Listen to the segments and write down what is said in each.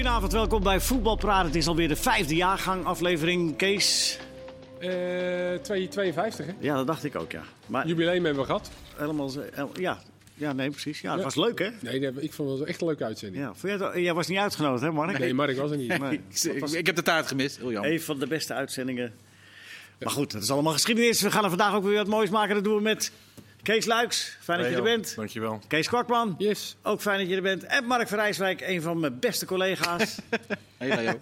Goedenavond, welkom bij Voetbalpraat. Het is alweer de vijfde jaargang aflevering. Kees? Eh 252, hè? Ja, dat dacht ik ook, ja. Maar Jubileum hebben we gehad. helemaal... el- Ja, ja nee, precies. Ja, het Ja. was leuk, hè? Nee, dat- ik vond het echt een leuke uitzending. Ja, vond jij, was niet uitgenodigd, hè, Mark? Nee, Mark was er niet. Nee. Ik, ik heb de taart gemist. Heel jammer. Een van de beste uitzendingen. Maar goed, het is allemaal geschiedenis. We gaan er vandaag ook weer wat moois maken. Dat doen we met Kees Luiks. Fijn dat je er bent. Dankjewel. Kees Kwakman. Yes. Ook fijn dat je er bent. En Mark van Rijswijk, een van mijn beste collega's. Hey.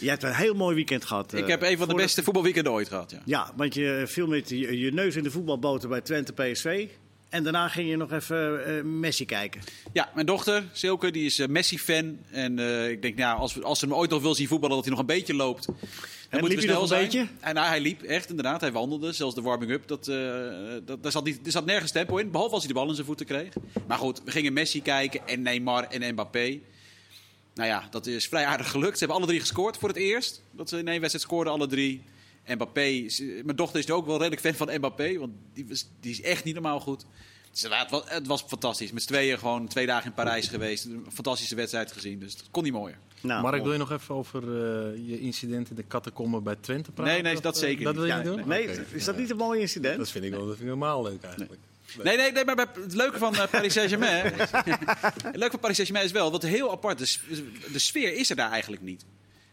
Je hebt een heel mooi weekend gehad. ik eh, heb een van de beste voetbalweekenden ooit gehad. Ja. Ja, want je viel met je, je neus in de voetbalboten bij Twente PSV. En daarna ging je nog even eh, Messi kijken. ja, mijn dochter Silke die is eh, Messi-fan. En eh, ik denk, nou, als, we- als ze hem ooit nog wil zien voetballen, dat hij nog een beetje loopt. Dan En we hij nog een zijn. beetje? En, nou, hij liep echt, inderdaad. Hij wandelde, zelfs de warming-up. Dat, dat, daar, zat niet, er zat nergens tempo in, behalve als hij de bal in zijn voeten kreeg. Maar goed, we gingen Messi kijken en Neymar en Mbappé. Nou ja, dat is vrij aardig gelukt. Ze hebben alle drie gescoord voor het eerst. Dat ze in één wedstrijd scoorden, alle drie. Mbappé, mijn dochter is ook wel redelijk fan van Mbappé, want die, was, die is echt niet normaal goed. Dus het, was, het was fantastisch. Met z'n tweeën gewoon twee dagen in Parijs geweest. Een fantastische wedstrijd gezien, dus het kon niet mooier. Nou, Mark, mooi. wil je nog even over eh, je incident in de catacomben bij Twente praten? Nee, nee, dat eh, zeker Dat niet. wil je Ja, niet doen? nee, is dat niet een mooi incident? Dat vind ik wel dat vind ik helemaal leuk eigenlijk. Nee, nee, nee maar het leuke van eh, Paris Saint-Germain... het leuke van Paris Saint-Germain is wel, wat heel apart, de sfeer is er daar eigenlijk niet.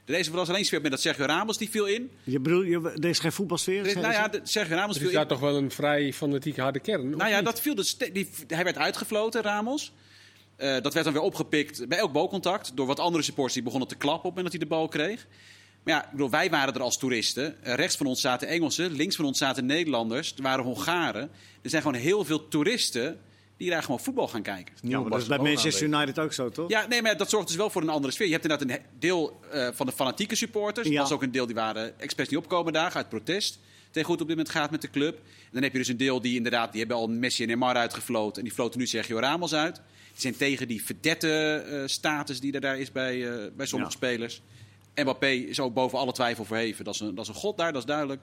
Er is was alleen sfeer met dat Sergio Ramos, die viel in. Je bedoelt, je, er is geen voetbalsfeer? Er is- nou ja, de, Sergio Ramos Er viel is daar in. toch wel een vrij fanatieke harde kern? Nou ja, niet? dat viel de ste- die, hij werd uitgefloten, Ramos. Eh, dat werd dan weer opgepikt bij elk balcontact door wat andere supporters die begonnen te klappen op het moment dat hij de bal kreeg. Maar ja, ik bedoel, wij waren er als toeristen. Eh, rechts van ons zaten Engelsen, links van ons zaten Nederlanders. Er waren Hongaren. Er zijn gewoon heel veel toeristen die daar gewoon voetbal gaan kijken. ja, maar dat is bij Manchester United ook zo, toch? Ja, nee, maar dat zorgt dus wel voor een andere sfeer. Je hebt inderdaad een deel eh, van de fanatieke supporters. Er Ja. was ook een deel die waren expres niet opkomen dagen uit protest. Tegen hoe het op dit moment gaat met de club. En dan heb je dus een deel die inderdaad, die hebben al Messi en Neymar uitgefloten. En die floten nu Sergio Ramos uit. Die zijn tegen die verdette-status die er daar is bij, eh, bij sommige Ja. spelers. Mbappé is ook boven alle twijfel verheven. Dat is een, dat is een god daar, dat is duidelijk.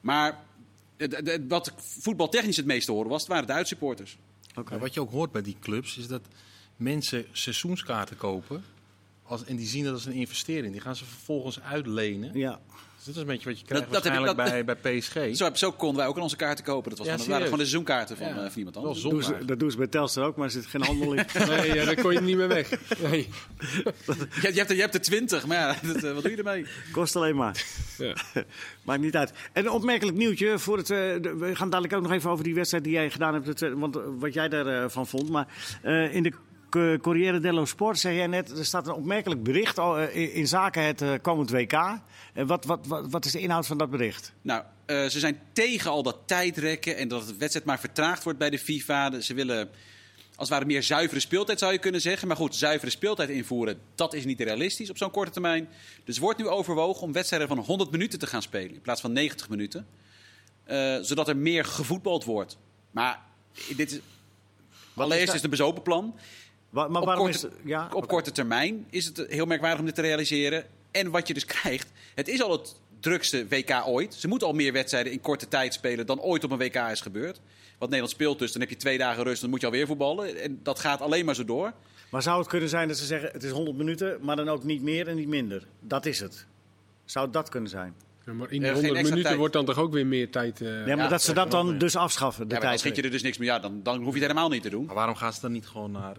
Maar wat voetbaltechnisch het meeste horen was, het waren de uitsupporters. Maar wat je ook hoort bij die clubs is dat mensen seizoenskaarten kopen. Als, en die zien dat als een investering. Die gaan ze vervolgens uitlenen. Ja. Dus dat is een beetje wat je krijgt Dat- dat heb ik- dat- bij, bij PSG. Zo, zo konden wij ook aan onze kaarten kopen. Dat, was Ja, dat waren gewoon de seizoenkaarten van, Ja. eh, van iemand anders. zonde Doen ze, dat doen ze bij Telstar ook, maar er zit geen handel in. Nee, ja, daar kon je niet meer weg. Nee. Je, je, hebt er, je hebt er twintig, maar ja, dat, eh, wat doe je ermee? Kost alleen maar. Ja. Maakt niet uit. En een opmerkelijk nieuwtje. Voor het, eh, de- we gaan dadelijk ook nog even over die wedstrijd die jij gedaan hebt. het, want, wat jij daarvan van vond. Maar eh, in de Corriere dello Sport zei jij net... er staat een opmerkelijk bericht eh, in, zaken het eh, komend WK. En wat, wat, wat, wat is de inhoud van dat bericht? Nou, eh, ze zijn tegen al dat tijdrekken en dat het wedstrijd maar vertraagd wordt bij de FIFA. Ze willen als het ware meer zuivere speeltijd, zou je kunnen zeggen. Maar goed, zuivere speeltijd invoeren, dat is niet realistisch op zo'n korte termijn. Dus wordt nu overwogen om wedstrijden van 100 minuten te gaan spelen in plaats van 90 minuten. Eh, zodat er meer gevoetbald wordt. Maar dit is, allereerst is het een bezopen plan. Wa- maar op waarom korte, is... Ja, op korte termijn is het heel merkwaardig om dit te realiseren. En wat je dus krijgt, het is al het drukste WK ooit. Ze moeten al meer wedstrijden in korte tijd spelen dan ooit op een WK is gebeurd. Wat Nederland speelt dus, dan heb je twee dagen rust, dan moet je alweer voetballen. En dat gaat alleen maar zo door. Maar zou het kunnen zijn dat ze zeggen... het is 100 minuten, maar dan ook niet meer en niet minder? Dat is het. Zou dat kunnen zijn? Ja, maar in die geen 100 extra minuten tijd. wordt dan toch ook weer meer tijd... eh, Ja, maar dat ze dat dan dus afschaffen, de Ja, maar dan tijd. schiet je er dus niks meer. Ja, dan, dan hoef je het helemaal niet te doen. Maar waarom gaan ze dan niet gewoon naar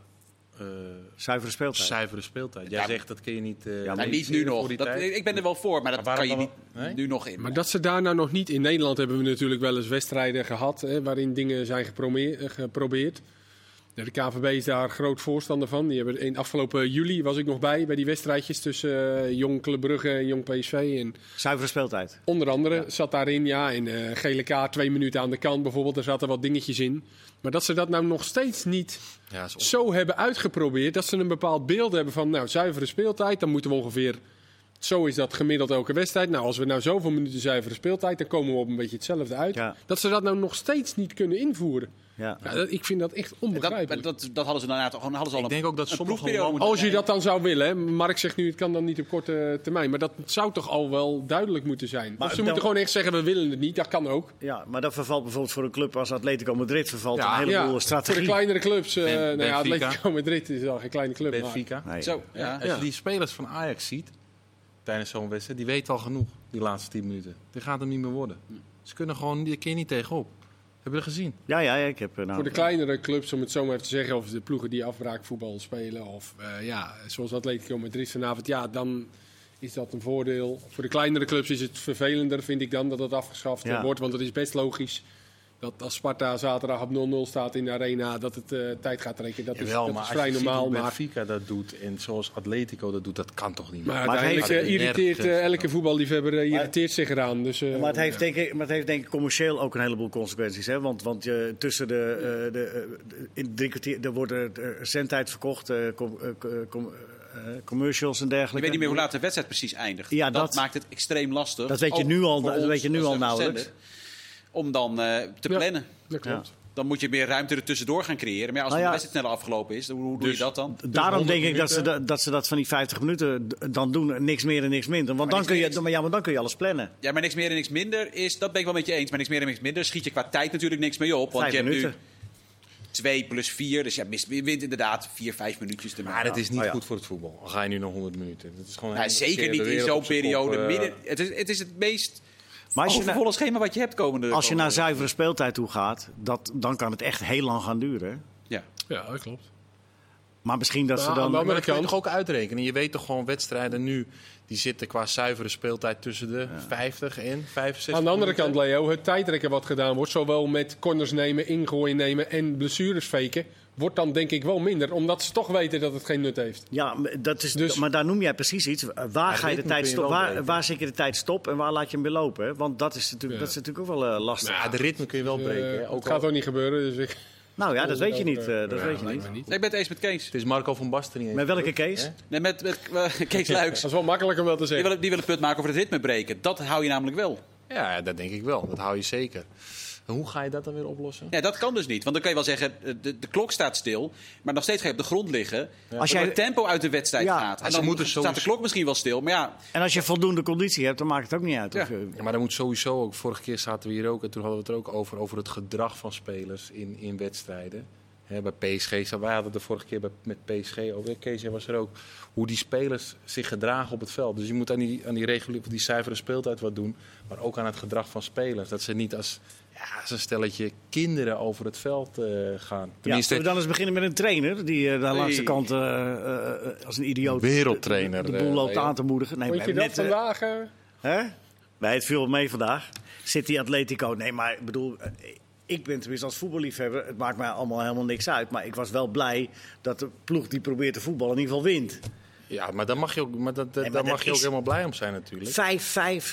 eh, Zuivere speeltijd. zuivere speeltijd? Jij Ja, zegt dat kun je niet. eh, Ja, Nou, niet nu nog. Dat, ik ben er wel voor, maar dat Maar kan je niet nee? nu nog in. Maar dat ze daar nou nog niet... In Nederland hebben we natuurlijk wel eens wedstrijden gehad... Hè, waarin dingen zijn eh, geprobeerd. De KVB is daar groot voorstander van. Die hebben in afgelopen juli was ik nog bij... bij die wedstrijdjes tussen eh, Jong Club Brugge en Jong PSV. En Zuivere speeltijd. onder andere zat daarin, ja, in eh gele kaart twee minuten aan de kant bijvoorbeeld. Er zaten wat dingetjes in. Maar dat ze dat nou nog steeds niet Ja, zo hebben uitgeprobeerd... dat ze een bepaald beeld hebben van... nou, zuivere speeltijd, dan moeten we ongeveer Zo is dat gemiddeld elke wedstrijd. Nou, als we nou zoveel minuten zuivere speeltijd, dan komen we op een beetje hetzelfde uit. Ja. Dat ze dat nou nog steeds niet kunnen invoeren. Ja. Ja, dat- ik vind dat echt Dat, onbegrijpelijk. dat, dat hadden ze inderdaad gewoon hadden ze al Ik een, denk ook dat sommige Als je dat dan zou willen, hè. Mark zegt nu het kan dan niet op korte termijn. Maar dat zou toch al wel duidelijk moeten zijn. Maar Of ze dan- moeten gewoon echt zeggen we willen het niet, dat kan ook. ja, maar dat vervalt bijvoorbeeld voor een club als Atletico Madrid vervalt Ja, een heleboel Ja, voor strategie. de kleinere clubs, eh nou. Atletico Madrid is al geen kleine club. maar- Benfica. Nee. Zo, ja. Als je die spelers van Ajax ziet tijdens zo'n wedstrijd, die weten al genoeg, die laatste 10 minuten. Die gaat hem niet meer worden. Ze kunnen gewoon, die keer niet tegenop. Heb je dat gezien? Ja, ja, ja, ik heb eh, nou, Voor de kleinere clubs, om het zo maar even te zeggen, of de ploegen die afbraakvoetbal spelen, of eh, ja, zoals Atletico Madrid vanavond, ja, dan is dat een voordeel. Voor de kleinere clubs is het vervelender, vind ik dan, dat het afgeschaft Ja. wordt. Want het is best logisch dat als Sparta zaterdag op 0-0 staat in de arena, dat het eh, tijd gaat trekken. Dat is, dat is vrij je ziet normaal. hoe Maar, Benfica dat doet en zoals Atletico dat doet, dat kan toch niet meer? maar Maar het uiteindelijk heeft- eh, irriteert eh, elke voetballiefhebber irriteert zich eraan. Dus, eh, Maar het, heeft, ja. denk ik, maar het heeft denk ik commercieel ook een heleboel consequenties. Hè? Want, want je, tussen de, eh, de, in drie kwartier er wordt zendtijd verkocht, com- com- commercials en Je dergelijke. weet niet meer hoe laat de wedstrijd precies eindigt. Ja, dat, dat- maakt het extreem lastig. Dat weet je nu al- dat ons weet je nu al nauwelijks. Om dan eh, te Ja. plannen. Dat klopt. Dan moet je meer ruimte er tussendoor gaan creëren. Maar ja, als Nou de ja. wedstrijd sneller afgelopen is, hoe doe Dus- je dat dan? Daarom 100 denk ik dat ze, dat, dat ze dat van die 50 minuten dan doen. Niks meer en niks minder. Want dan niks kun, meer, je, niks- maar ja, maar dan kun je alles plannen. Ja, maar niks meer en niks minder is, dat ben ik wel met je eens. Maar niks meer en niks minder schiet je qua tijd natuurlijk niks mee op. Want Vijf je hebt minuten. nu 2 plus 4, dus ja, mist, je wint inderdaad 4, 5 minuutjes ermee. Maar het is niet Oh ja. goed voor het voetbal. Al ga je nu nog 100 minuten. Dat is gewoon Ja, zeker niet in zo'n periode. kop, eh. midden, het, is, het is het meest Maar als je, naar, schema wat je hebt komende als je naar zuivere speeltijd toe gaat, dat, dan kan het echt heel lang gaan duren. Ja. Ja, dat klopt. Maar misschien dat ze aan de dan... andere Maar dat kun je toch ook uitrekenen. Je weet toch gewoon wedstrijden nu, die zitten qua zuivere speeltijd tussen de 50 en 65 Aan de andere minuten. kant, Leo, het tijdrekken wat gedaan wordt, zowel met corners nemen, ingooien nemen en blessures faken, wordt dan denk ik wel minder, omdat ze toch weten dat het geen nut heeft. Ja, maar dat is, Dus- maar daar noem jij precies iets. Waar, ga je de tijd stop, waar, waar zit je de tijd stop en waar laat je hem weer lopen? hè? Want dat is natuurlijk, Ja. dat is natuurlijk ook wel eh, lastig. Ja, de ritme kun je wel Eh, breken. Ook het al- gaat ook niet gebeuren, dus ik... nou ja, dat weet je niet. eh, Ja, dat weet je niet. me niet. Nee, ik ben het eens met Kees. Het is Marco van Basten niet. Met welke Kees? Nee, met, met eh, Kees Luiks. Dat is wel makkelijk om wel te Die zeggen. wil, die wil een punt maken over het ritme breken. Dat hou je namelijk wel. Ja, dat denk ik wel. Dat hou je zeker. En hoe ga je dat dan weer oplossen? Ja, dat kan dus niet. Want dan kan je wel zeggen, eh, de, de klok staat stil. Maar nog steeds ga je op de grond liggen. Als Als jij- het tempo uit de wedstrijd Ja, gaat. En dan moeten staat de klok misschien wel stil. Maar ja, En als je voldoende conditie hebt, dan maakt het ook niet uit. Ja. Of, je- Ja, maar dan moet sowieso ook. Vorige keer zaten we hier ook en toen hadden we het er ook over. Over het gedrag van spelers in, in wedstrijden. Hè, bij PSG. Wij hadden het de vorige keer bij, met PSG over. Kees, was er ook. Hoe die spelers zich gedragen op het veld. Dus je moet aan die, aan die, reguliere, die speeltijd wat doen. Maar ook aan het gedrag van spelers. Dat ze niet als, ja, als een stelletje kinderen over het veld eh, gaan. ja, Tenminste, zullen we dan eens beginnen met een trainer die eh, daar langs de kant eh, eh, als een idioot Wereldtrainer, de, de boel loopt aan te moedigen. Nee, we je dat hebben net, vandaag? Hè? Nee, het viel mee vandaag. City Atletico. Nee, maar ik bedoel, ik ben tenminste als voetballiefhebber. Het maakt mij allemaal helemaal niks uit. Maar ik was wel blij dat de ploeg die probeert te voetballen in ieder geval wint. Ja, maar daar mag je ook, maar dat, maar daar dat mag je ook helemaal blij om zijn natuurlijk. 5-5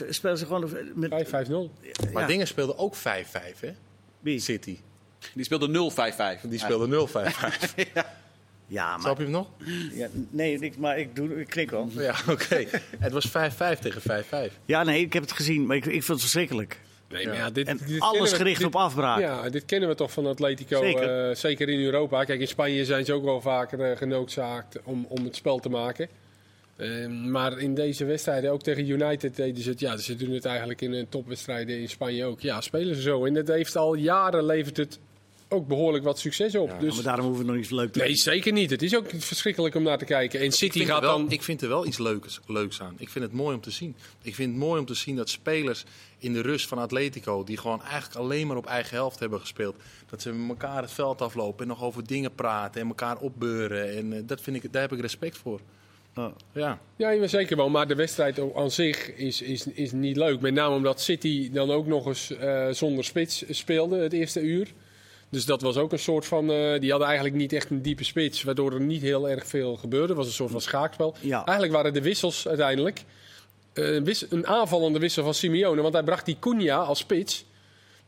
spelen ze gewoon met 5-5-0. Maar ja. dingen speelden ook 5-5, hè? wie? City. die speelde 0-5-5. Die speelden 0-5. Ja, maar, Snap je hem nog? ja, nee, ik, maar ik, doe, ik knik wel. Ja, oké. Het was 5-5 tegen 5-5. Ja, nee, ik heb het gezien, maar ik, ik vind het verschrikkelijk. Nee, maar ja, dit, En dit alles we- gericht dit- op afbraak. Ja, dit kennen we toch van Atletico, Zeker. zeker, zeker in Europa. Kijk, in Spanje zijn ze ook wel vaker eh, genoodzaakt om, om het spel te maken. Eh, maar in deze wedstrijden, ook tegen United deden ze het. Ja, ze doen het eigenlijk in een topwedstrijden in Spanje ook. Ja, spelen ze zo. En het heeft al jaren levert het ook behoorlijk wat succes op. Ja, dus, maar daarom hoeven we nog niet leuk te nee, doen. zeker niet. Het is ook verschrikkelijk om naar te kijken. En City Ik vind, gaat er wel, dan... ik vind er wel iets leuks, leuks aan. Ik vind het mooi om te zien. Ik vind het mooi om te zien dat spelers in de rust van Atletico... die gewoon eigenlijk alleen maar op eigen helft hebben gespeeld... dat ze met elkaar het veld aflopen en nog over dingen praten... en elkaar opbeuren. En eh, dat vind ik, daar heb ik respect voor. Ja. Ja. Zeker wel. Maar de wedstrijd aan zich is, is, is niet leuk. Met name omdat City dan ook nog eens eh, zonder spits speelde het eerste uur. Dus dat was ook een soort van... eh, die hadden eigenlijk niet echt een diepe spits. Waardoor er niet heel erg veel gebeurde. Het was een soort van schaakspel. Ja. Eigenlijk waren de wissels uiteindelijk... eh, een wis- een aanvallende wissel van Simeone. Want hij bracht die Cunha als spits.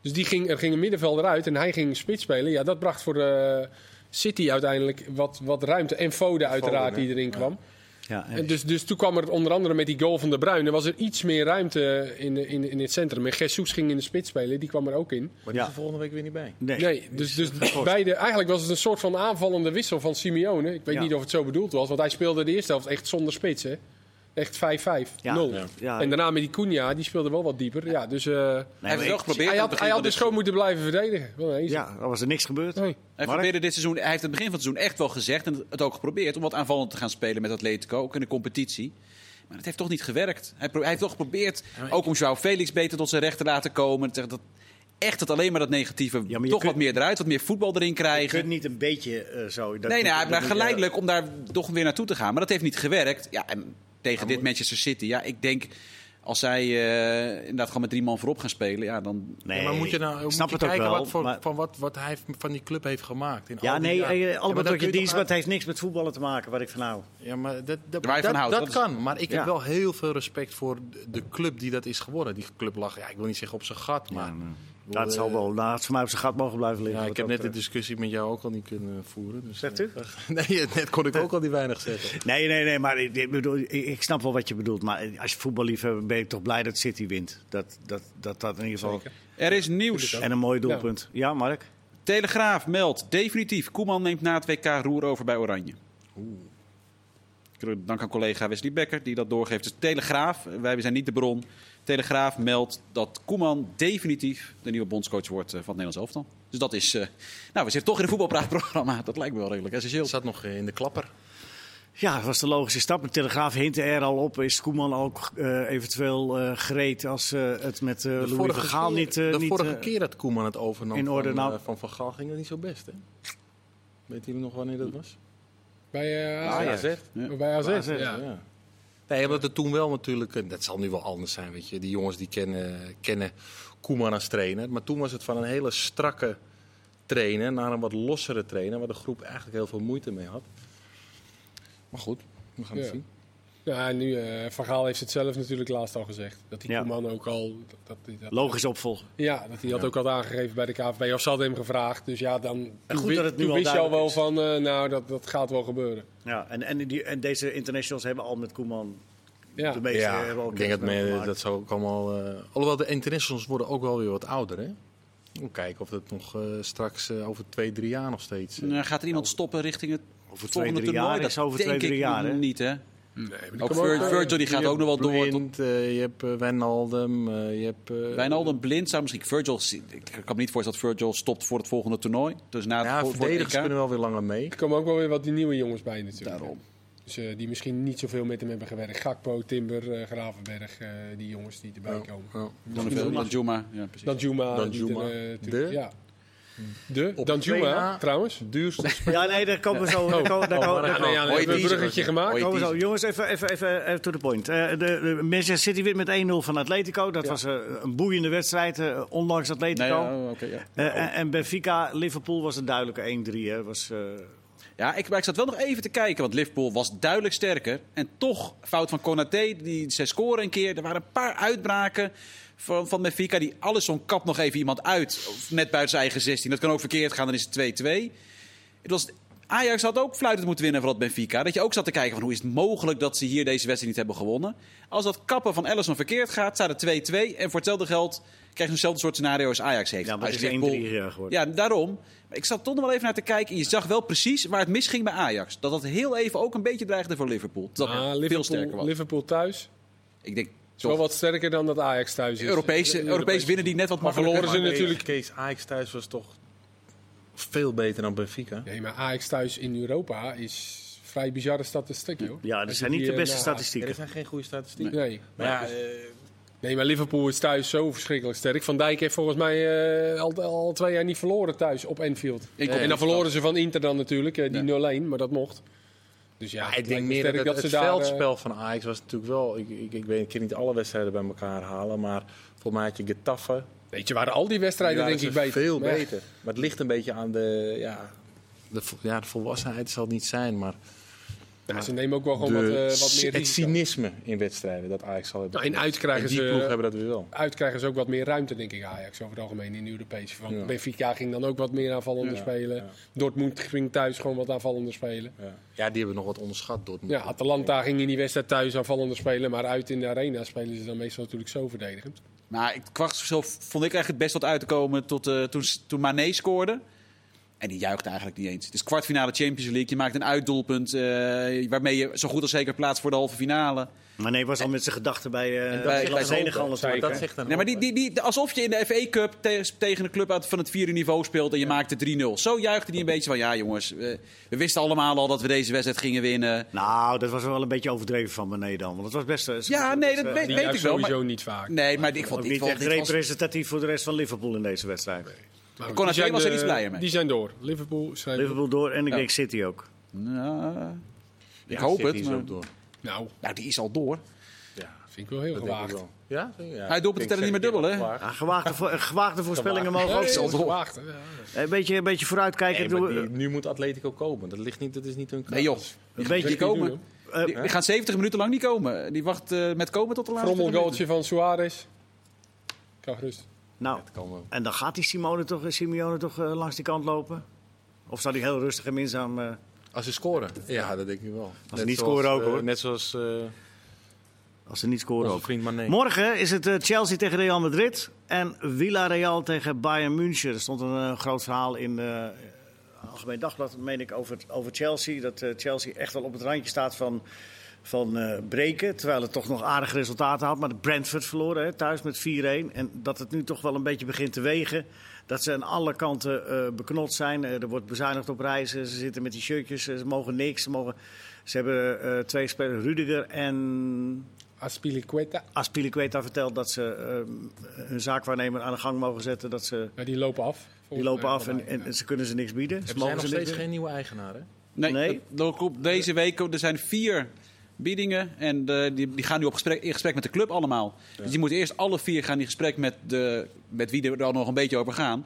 Dus die ging, er ging een middenvelder uit en hij ging spits spelen. Ja, dat bracht voor de City uiteindelijk wat, wat ruimte. En Foden uiteraard hè? die erin kwam. Ja, En dus, dus toen kwam er onder andere met die goal van De Bruyne, was er iets meer ruimte in, in, in het centrum. En Jesus ging in de spits spelen, die kwam er ook in. Maar die Ja. is er volgende week weer niet bij. nee. Nee, dus, dus beide, eigenlijk was het een soort van aanvallende wissel van Simeone. Ik weet Ja. niet of het zo bedoeld was, want hij speelde de eerste helft echt zonder spits. Hè? Echt 5-5, Ja. 0. Ja. Ja. En daarna met die Cunha, die speelde wel wat dieper. Ja, dus eh, Hij heeft wel geprobeerd. hij had, hij had dus gewoon moeten blijven verdedigen. Ja, er was er niks gebeurd. Nee. Hij, probeerde dit seizoen, hij heeft het begin van het seizoen echt wel gezegd en het ook geprobeerd om wat aanvallend te gaan spelen met Atletico, ook in de competitie. Maar het heeft toch niet gewerkt. Hij, heeft toch geprobeerd, ook om Joao Felix beter tot zijn recht te laten komen. Dat, echt het alleen maar dat negatieve, Ja, maar je toch kunt- wat meer eruit, wat meer voetbal erin Je krijgen. kunt niet een beetje eh, zo. Dat nee, nou, dat maar geleidelijk om daar toch weer naartoe te gaan. Maar dat heeft niet gewerkt. Ja, en tegen dit Manchester City, ja, ik denk als zij eh, inderdaad gewoon met drie man voorop gaan spelen, ja, dan Nee, Ja, maar moet je nou moet snap je het ook kijken wel. wat, voor, maar- van wat, wat hij van die club heeft gemaakt? In ja, al die nee, jaren. eh, Ja, allemaal wat je dienst, maar het heeft niks met voetballen te maken, waar ik van hou. Ja, maar dat, dat, Waar je van dat, houdt, dat dat is- kan. Maar ik Ja. heb wel heel veel respect voor de- club die dat is geworden. Die club lag, ja, ik wil niet zeggen op zijn gat, maar... Ja, nou, dat zal eh, wel. Nou, het voor mij op zijn gat mogen blijven liggen. Ja, ik heb net de discussie met jou ook al niet kunnen voeren. Dus, Zegt eh, u? nee, net kon ik ook al die weinig zeggen. Nee, nee, nee, maar ik, ik bedoel, ik, ik snap wel wat je bedoelt. Maar als je voetballiefhebber ben ik toch blij dat City wint. Dat dat, dat, dat in ieder geval. Zeker. er is nieuws. En een mooi doelpunt. Ja, Mark? Telegraaf meldt definitief. Koeman neemt na het WK roer over bij Oranje. Wil Dank aan collega Wesley Becker die dat doorgeeft. Dus Telegraaf, wij zijn niet de bron. Telegraaf meldt dat Koeman definitief de nieuwe bondscoach wordt eh, van het Nederlands elftal. Dus dat is... eh, nou, we zitten toch in een voetbalpraatprogramma. Dat lijkt me wel redelijk essentieel. Het zat nog in de klapper. Ja, dat was de logische stap. De Telegraaf hint er al op. Is Koeman ook eh, eventueel eh gereed als eh, het met eh Louis van Gaal keer, niet... de niet, vorige keer dat Koeman het overnam in orde, van, nou- van Van Gaal ging dat niet zo best, hè? Weet jullie nog wanneer dat was? Bij, eh, Ah, ja, AZ. Ja. Bij AZ, Bij AZ, ja. Ja. Nee, omdat het toen wel natuurlijk, eh, dat zal nu wel anders zijn, weet je. Die jongens die kennen, kennen Koeman als trainer. Maar toen was het van een hele strakke trainer naar een wat lossere trainer, waar de groep eigenlijk heel veel moeite mee had. Maar goed, we gaan het zien. Ja, en nu, eh Van Gaal heeft het zelf natuurlijk laatst al gezegd. Dat die Ja. Koeman ook al... Dat, dat, dat- Logisch opvolgen. Ja, dat hij had ook al aangegeven bij de KVB. Of ze hadden hem gevraagd. Dus ja, dan En toen goed dat het nu toen al wist je al wel van... eh, nou, dat, dat gaat wel gebeuren. Ja, en, en, die, en deze internationals hebben al met Koeman Ja. de meeste Ja, hebben al ik denk dat, gemaakt. dat zou ook allemaal... eh, alhoewel, de internationals worden ook wel weer wat ouder, hè? We kijken of dat nog eh, straks over twee, drie jaar nog steeds... eh, Nou, gaat er iemand stoppen richting het Over twee, volgende drie toernooi? jaar. Dat is over denk twee, drie ik jaar. Hè? niet, hè? Nee, maar Ook Vir- Virgil die gaat ook nog wel door. tot- eh, je hebt eh, Wijnaldum, eh, je hebt... eh, Wijnaldum blind zou misschien Virgil. Ik kan me niet voorstellen dat Virgil stopt voor het volgende toernooi. Dus na het, Ja, voor, verdedigers kunnen wel weer langer mee. Er komen ook wel weer wat die nieuwe jongens bij natuurlijk. Daarom. Dus eh, die misschien niet zoveel met hem hebben gewerkt. Gakpo, Timber, eh, Gravenberg, eh, die jongens die erbij komen. Ja. Dan. Ja, precies. Die er, eh, De? Ja. De? Danjuma, trouwens. Duurste Ja, nee, daar komen we zo. Daar komen, daar Oh, komen, daar dan- Nee, ja, dan Hoi, hebben we een bruggetje gemaakt. Komen zo. Jongens, even, even, even, even to the point. Eh, de, de Manchester City wint met 1-0 van Atletico. Dat was eh, een boeiende wedstrijd, eh, ondanks Atletico. Nee, oh, oké, ja. En- en Benfica, Liverpool was een duidelijke 1-3. hè. Was, eh, Ja, ik, maar ik zat wel nog even te kijken, want Liverpool was duidelijk sterker. En toch, fout van Konaté, die, zij scoren een keer. Er waren een paar uitbraken van, van Benfica. Die alles zo'n kap nog even iemand uit, of net buiten zijn eigen 16. Dat kan ook verkeerd gaan, dan is het 2-2. Het was, Ajax had ook fluitend moeten winnen van dat Benfica. Dat je ook zat te kijken van hoe is het mogelijk dat ze hier deze wedstrijd niet hebben gewonnen. Als dat kappen van Ellison verkeerd gaat, staat het 2-2. En voor hetzelfde geld krijg je eenzelfde soort scenario als Ajax heeft. ja, het is je 1-3 Liverpool- geworden. ja, daarom. Maar ik zat toch nog wel even naar te kijken. En je zag wel precies waar het misging bij Ajax. Dat dat heel even ook een beetje dreigde voor Liverpool. Dat Ah, het veel Liverpool, sterker was. Liverpool thuis. Ik denk, Is wel wat sterker dan dat Ajax thuis is. Europees, Eh, Europees winnen die net wat Maar makkelijker. verloren ze natuurlijk. Kees Ajax thuis was toch veel beter dan Benfica. Nee, maar Ajax thuis in Europa is vrij bizarre statistiek, joh. Ja, dat zijn niet die, de beste eh, nou, Er statistieken. zijn geen goede statistieken. Nee. Maar ja, eh, nee, maar Liverpool is thuis zo verschrikkelijk sterk. Van Dijk heeft volgens mij eh, al, al twee jaar niet verloren thuis op Anfield. Ik en dan verloren ze van Inter dan natuurlijk, die Ja. 0-1, maar dat mocht. Dus ja, ik denk meer dat, het, ze daar, eh, veldspel van Ajax was natuurlijk wel... Ik, ik, ik weet ik kan niet alle wedstrijden bij elkaar halen, maar volgens mij had je Getafe. Weet je, waren al die wedstrijden die denk ik beter. Veel ja, beter. Maar het ligt een beetje aan de... Ja, de, ja, de volwassenheid zal het niet zijn, maar... Ja, ze nemen ook wel gewoon de- wat, eh, wat meer het cynisme in wedstrijden dat Ajax zal hebben. Nou, in uit krijgen En die ze- ploeg hebben dat weer wel. Uit krijgen ze ook wat meer ruimte, denk ik, Ajax over het algemeen in de Europese. Van Ja. Benfica ging dan ook wat meer aanvallender Ja, spelen. ja. Dortmund ging thuis gewoon wat aanvallender spelen. Ja. ja, die hebben nog wat onderschat. Dortmund. Ja, Atalanta ging in die wedstrijd thuis aanvallender spelen, maar uit in de arena spelen ze dan meestal natuurlijk zo verdedigend. Maar ik kwart zo vond ik eigenlijk het best wat uit te komen tot, eh, toen, toen Mané scoorde. En die juichte eigenlijk niet eens. Het is kwartfinale Champions League. Je maakt een uitdoelpunt eh, waarmee je zo goed als zeker plaatst voor de halve finale. Maar nee, was al met zijn gedachten bij, eh bij- bij Senegal dat zegt dan Nee, maar die, ook, die, die, alsof je in de FA Cup te- tegen een club uit van het vierde niveau speelt en je maakt het 3-0. Zo juichte hij een beetje van, ja jongens, we, we wisten allemaal al dat we deze wedstrijd gingen winnen. Nou, dat was wel een beetje overdreven van Mané dan. Want het was best... eh, Ja, nee, dat weet, juicht ik wel. sowieso Maar, niet vaak. nee, maar ik Ook vond, ik niet vond echt dit was- representatief voor de rest van Liverpool in deze wedstrijd. Maar zijn was er de- iets blijer mee. Die zijn door. Liverpool zijn Liverpool door en ik Ja. denk City ook. Nou, ik Ja, hoop City het. is maar- ook door. Nou, nou, die is al door. Ja, vind ik wel heel dat gewaagd. wel. Ja? ja. Hij doet het niet meer dubbel, hè? gewaagde, vo- eh, gewaagde voorspellingen mogen ook zijn. gewaagd. Ja. Een beetje, een beetje vooruitkijken. Nee, die- nu moet Atletico komen. Dat, ligt niet, dat is niet hun kracht. Nee joh, een die beetje die komen. eh, Die, die gaan 70 minuten lang niet komen. Die wacht eh, met komen tot de laatste Frommelgoaltje van Suarez. Kan gerust. Nou, en dan gaat die Simone toch, Simeone toch eh, langs die kant lopen? Of zou die heel rustig en minzaam... eh, Als ze scoren? Ja, dat denk ik wel. ze Net niet zoals, scoren ook, eh, hoor. Net zoals eh als ze niet scoren ook. Morgen is het eh, Chelsea tegen Real Madrid en Villarreal tegen Bayern München. Er stond een eh, groot verhaal in eh Algemeen Dagblad, meen ik, over, over Chelsea. Dat eh, Chelsea echt wel op het randje staat van, van eh, breken. Terwijl het toch nog aardige resultaten had. Maar de Brentford verloren hè, thuis met 4-1. En dat het nu toch wel een beetje begint te wegen. Dat ze aan alle kanten eh, beknot zijn. Eh, er wordt bezuinigd op reizen. Ze zitten met die shirtjes. Ze mogen niks. Ze, mogen... ze hebben eh, twee spelers, Rudiger en Aspilicueta. Aspilicueta vertelt dat ze hun zaakwaarnemer aan de gang mogen zetten. Dat ze, Ja, die lopen af. die lopen af en, en ze kunnen ze niks bieden. Ze zijn mogen nog ze steeds geen nieuwe eigenaren. Nee, Nee. klopt. deze week er zijn vier biedingen en eh, die, die gaan nu op gesprek, in gesprek met de club allemaal. Dus die moeten eerst alle vier gaan in gesprek met, de, met wie er dan nog een beetje over gaan.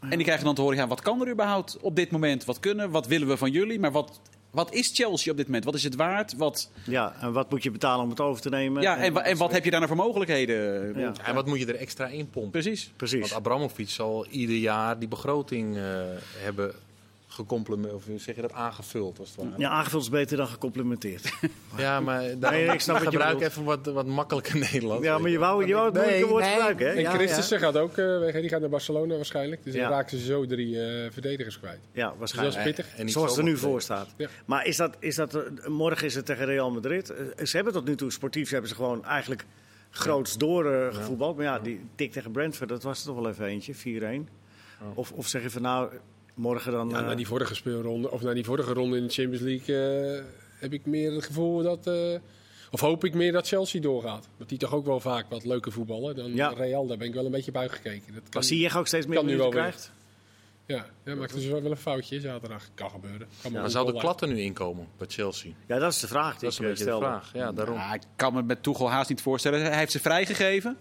En die krijgen dan te horen, ja, wat kan er überhaupt op dit moment? Wat kunnen, wat willen we van jullie? Maar wat, wat is Chelsea op dit moment? Wat is het waard? Wat, Ja, en wat moet je betalen om het over te nemen? ja, en, en wat heb je daar nou voor mogelijkheden? Ja. En wat moet je er extra in pompen? Precies. Precies. Want Abramovic zal ieder jaar die begroting eh, hebben gecomplimenteerd, of zeg je dat, aangevuld als het ware. Ja, aangevuld is beter dan gecomplimenteerd. Ja, maar daarom, Nee, ik snap wat je gebruik bedoelt. even wat, wat makkelijker Nederlands. Ja, maar je wou, je wou het Nee, moeilijke woord nee. gebruiken, hè? En Ja, Christensen gaat ook eh, weg. Die gaat naar Barcelona waarschijnlijk. Dus Ja. dan raken ze zo drie eh, verdedigers kwijt. Ja, Dus waarschijnlijk. dat is pittig. En niet Zoals het er nu voor verdedigd. staat. Ja. Maar is dat, is dat, eh, morgen is het tegen Real Madrid. Eh, Ze hebben tot nu toe, sportief hebben ze gewoon eigenlijk groots doorgevoetbald. Maar ja, die tik tegen Brentford, dat was er toch wel even eentje, 4-1. Of, of zeg je van nou, morgen dan... Ja, eh, na die vorige speelronde, of na die vorige ronde in de Champions League, eh, heb ik meer het gevoel dat. eh, of hoop ik meer dat Chelsea doorgaat. Want die toch ook wel vaak wat leuker voetballen dan Ja. Real. Daar ben ik wel een beetje bij gekeken. Dat kan, Ziyech ook steeds meer kan nu minuten wel weer. krijgt. Ja, ja maakt dus wel wel een foutje zaterdag. Kan gebeuren. Kan Maar een zou de goal klat er nu inkomen bij Chelsea? Ja, dat is de vraag die Dat is een ik beetje eh, de vraag. Ja, daarom. Ja, ik kan me met Tuchel haast niet voorstellen. Hij heeft ze vrijgegeven.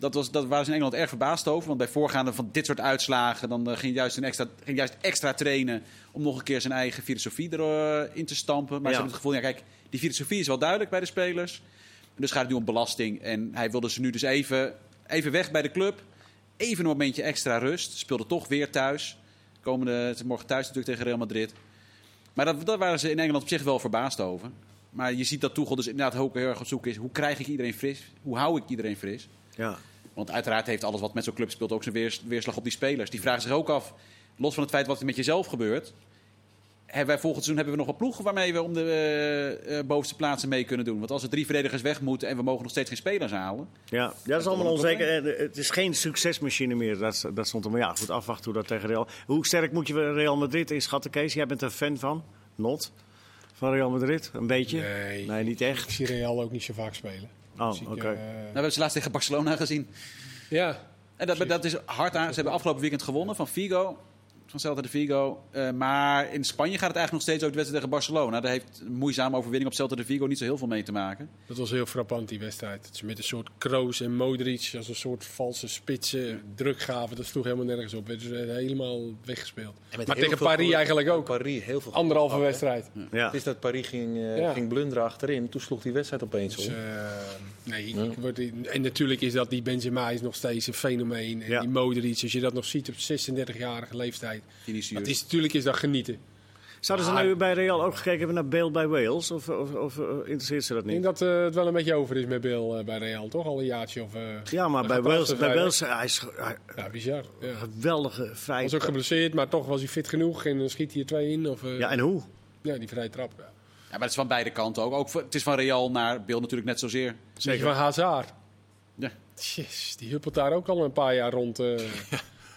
Dat, was, dat waren ze in Engeland erg verbaasd over. Want bij voorgaande van dit soort uitslagen... dan eh, ging juist, een extra, ging juist extra trainen... om nog een keer zijn eigen filosofie erin te stampen. Maar Ja. ze hebben het gevoel... Ja, kijk, die filosofie is wel duidelijk bij de spelers. Dus gaat het nu om belasting. En hij wilde ze nu dus even, even weg bij de club. Even een momentje extra rust. Speelde toch weer thuis. Komende, morgen thuis natuurlijk tegen Real Madrid. Maar dat, daar waren ze in Engeland op zich wel verbaasd over. Maar je ziet dat Tuchel dus inderdaad ook heel erg op zoek is. Hoe krijg ik iedereen fris? Hoe hou ik iedereen fris? Ja. Want uiteraard heeft alles wat met zo'n club speelt ook zijn weers- weerslag op die spelers. Die vragen zich ook af, los van het feit wat er met jezelf gebeurt... Hebben wij volgend seizoen hebben we nog wat ploegen waarmee we om de eh, eh, bovenste plaatsen mee kunnen doen? Want als er drie verdedigers weg moeten en we mogen nog steeds geen spelers halen... Ja, dat is allemaal onzeker. Het is geen succesmachine meer. Dat, dat stond er maar ja, goed afwachten hoe dat tegen Real. Hoe sterk moet je Real Madrid inschatten, Kees? Jij bent een fan van, not, van Real Madrid, een beetje. Nee. niet Ik echt. zie Real ook niet zo vaak spelen. Oh, oké. eh, Nou, we hebben ze laatst tegen Barcelona gezien. ja, En dat, dat is hard aan. Ze hebben afgelopen weekend gewonnen van Figo. Van Celta de Vigo. Eh, maar in Spanje gaat het eigenlijk nog steeds over de wedstrijd tegen Barcelona. Daar heeft een moeizame overwinning op Celta de Vigo niet zo heel veel mee te maken. Dat was heel frappant, die wedstrijd. Dat ze met een soort Kroos en Modric als een soort valse spitsen druk gaven. Dat sloeg helemaal nergens op. Werd helemaal weggespeeld. En met Maar tegen Paris eigenlijk ook. Paris heel veel Anderhalve wedstrijd. Ja. Het is dat Paris ging, eh, Ja. ging blunderen achterin. Toen sloeg die wedstrijd opeens Dus, om. eh, nee, ik en natuurlijk is dat die Benzema is nog steeds een fenomeen. En Ja. die Modric, als je dat nog ziet op 36-jarige leeftijd. Dat is, natuurlijk is dat genieten. Zouden ze nu bij Real ook gekeken hebben naar beeld bij Wales? Of, of, of eh, interesseert ze dat Ik denk niet? dat eh, het wel een beetje over is met Bill eh, bij Real, toch? Al een jaartje of... eh, Ja, maar bij Wales, bij vrij Wales hij is hij- Ja, bizar. Ja. geweldige vrije was ook geblesseerd, maar toch was hij fit genoeg. En dan schiet hij er twee in. Of, eh, Ja, en hoe? ja, die vrije trap. Ja. Ja, maar het is van beide kanten ook. ook voor- het is van Real naar Beeld natuurlijk net zozeer. Zeker van Hazard. Ja. Jeez, die huppelt daar ook al een paar jaar rond.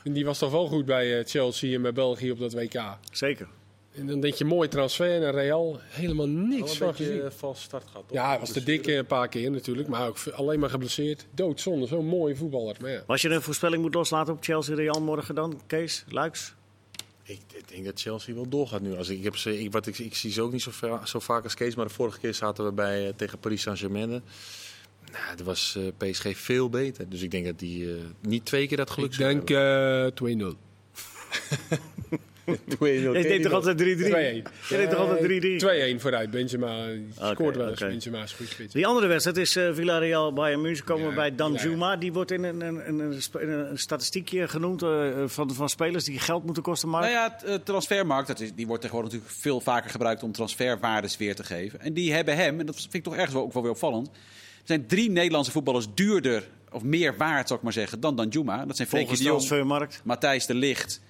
en die was toch wel goed bij eh, Chelsea en bij België op dat WK. Zeker. En dan denk je mooi transfer naar Real. Helemaal Wel niks een van beetje gezien. eh, vals start gehad. toch? Ja, hij was te dik eh, een paar keer natuurlijk. Maar ook alleen maar geblesseerd. Doodzonde, zo'n mooie voetballer. Maar ja. Als je een voorspelling moet loslaten op Chelsea-Real morgen dan, Kees, Luiks? Ik, ik denk dat Chelsea wel doorgaat nu. Als ik, ik, heb ze, ik, wat ik, ik zie ze ook niet zo, zo vaak als Kees. Maar de vorige keer zaten we bij, tegen Paris Saint-Germain. Nou, dat was eh, PSG veel beter. Dus ik denk dat die eh, niet twee keer dat geluk Ik denk hebben. eh 2-0. Jij deed toch altijd 3-3? 2-1. Jij deed toch altijd 3-3? 2-1 vooruit. Benzema Oké, scoort wel eens. oké. Benzema is een goed spits. Die andere wedstrijd is eh Villarreal Bayern München. Komen we bij Dan ja. Juma. Die wordt in een, een, een, een, statistiekje genoemd eh, van, van spelers die geld moeten kosten. Mark. Nou ja, het, eh, transfermarkt, dat is, die wordt tegenwoordig natuurlijk veel vaker gebruikt om transferwaardes weer te geven. En die hebben hem, en dat vind ik toch ergens wel, ook wel weer opvallend. Er zijn drie Nederlandse voetballers duurder, of meer waard zou ik maar zeggen, dan Danjuma. Dat zijn Frenkie Volgens de Jong, transfermarkt. Matthijs de Ligt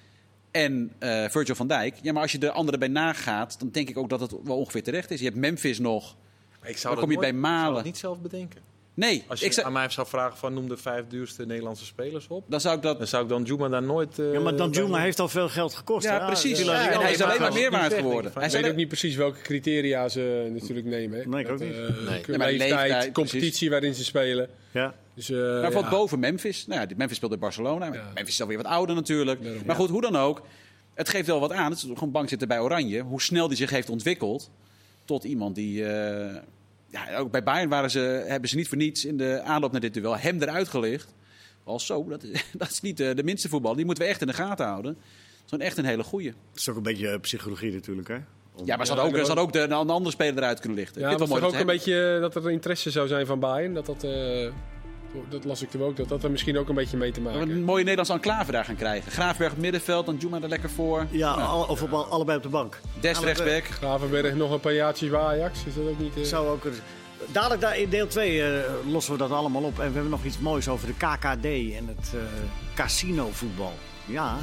en eh, Virgil van Dijk. Ja, maar als je de anderen bij nagaat, dan denk ik ook dat het wel ongeveer terecht is. Je hebt Memphis nog. Maar ik Dan dat kom je nooit- bij Ik zou het niet zelf bedenken. Nee, Als je ik zou, aan mij zou vragen van noem de vijf duurste Nederlandse spelers op. dan zou ik dat... Dan zou ik dan Juma daar nooit... eh, Ja, maar Dan Juma heeft al veel geld gekost. Ja, hè? precies. Villarreal Ja, en hij is alleen maar meer waard geworden. Hij weet ook niet precies welke criteria ze natuurlijk nemen. Hè. Nee, ik ook Dat, niet. eh, Nee. leeftijd, competitie precies. waarin ze spelen. Ja. Dus, Nou, ja. valt boven Memphis. Nou ja, Memphis speelt in Barcelona. Ja. Memphis is alweer wat ouder natuurlijk. Daarom. maar goed, hoe dan ook. Het geeft wel wat aan. Het is gewoon bang zitten bij Oranje. Hoe snel die zich heeft ontwikkeld. Tot iemand die... eh, ja, ook bij Bayern waren ze, hebben ze niet voor niets in de aanloop naar dit duel hem eruit gelicht. Als zo, dat is, dat is niet eh, de minste voetbal. Die moeten we echt in de gaten houden. Dat is gewoon echt een hele goeie. Dat is ook een beetje eh, psychologie natuurlijk. Hè? Ja, maar ze hadden ook, ze hadden ook de, een andere speler eruit kunnen lichten. Ja, het vind was het ook een beetje dat er interesse zou zijn van Bayern. Dat, dat, eh, dat las ik er ook. Dat dat er misschien ook een beetje mee te maken een mooie Nederlandse enclave daar gaan krijgen. Graafberg op middenveld, dan Juma er lekker voor. Ja, al- of op, al- allebei op de bank. Des rechtsback. Gravenberg nog een paar jaartjes bij Ajax. Is dat ook niet... eh, Zou ook kunnen- Dadelijk daar in deel 2 lossen we dat allemaal op. En we hebben nog iets moois over de KKD en het eh casinovoetbal. Ja.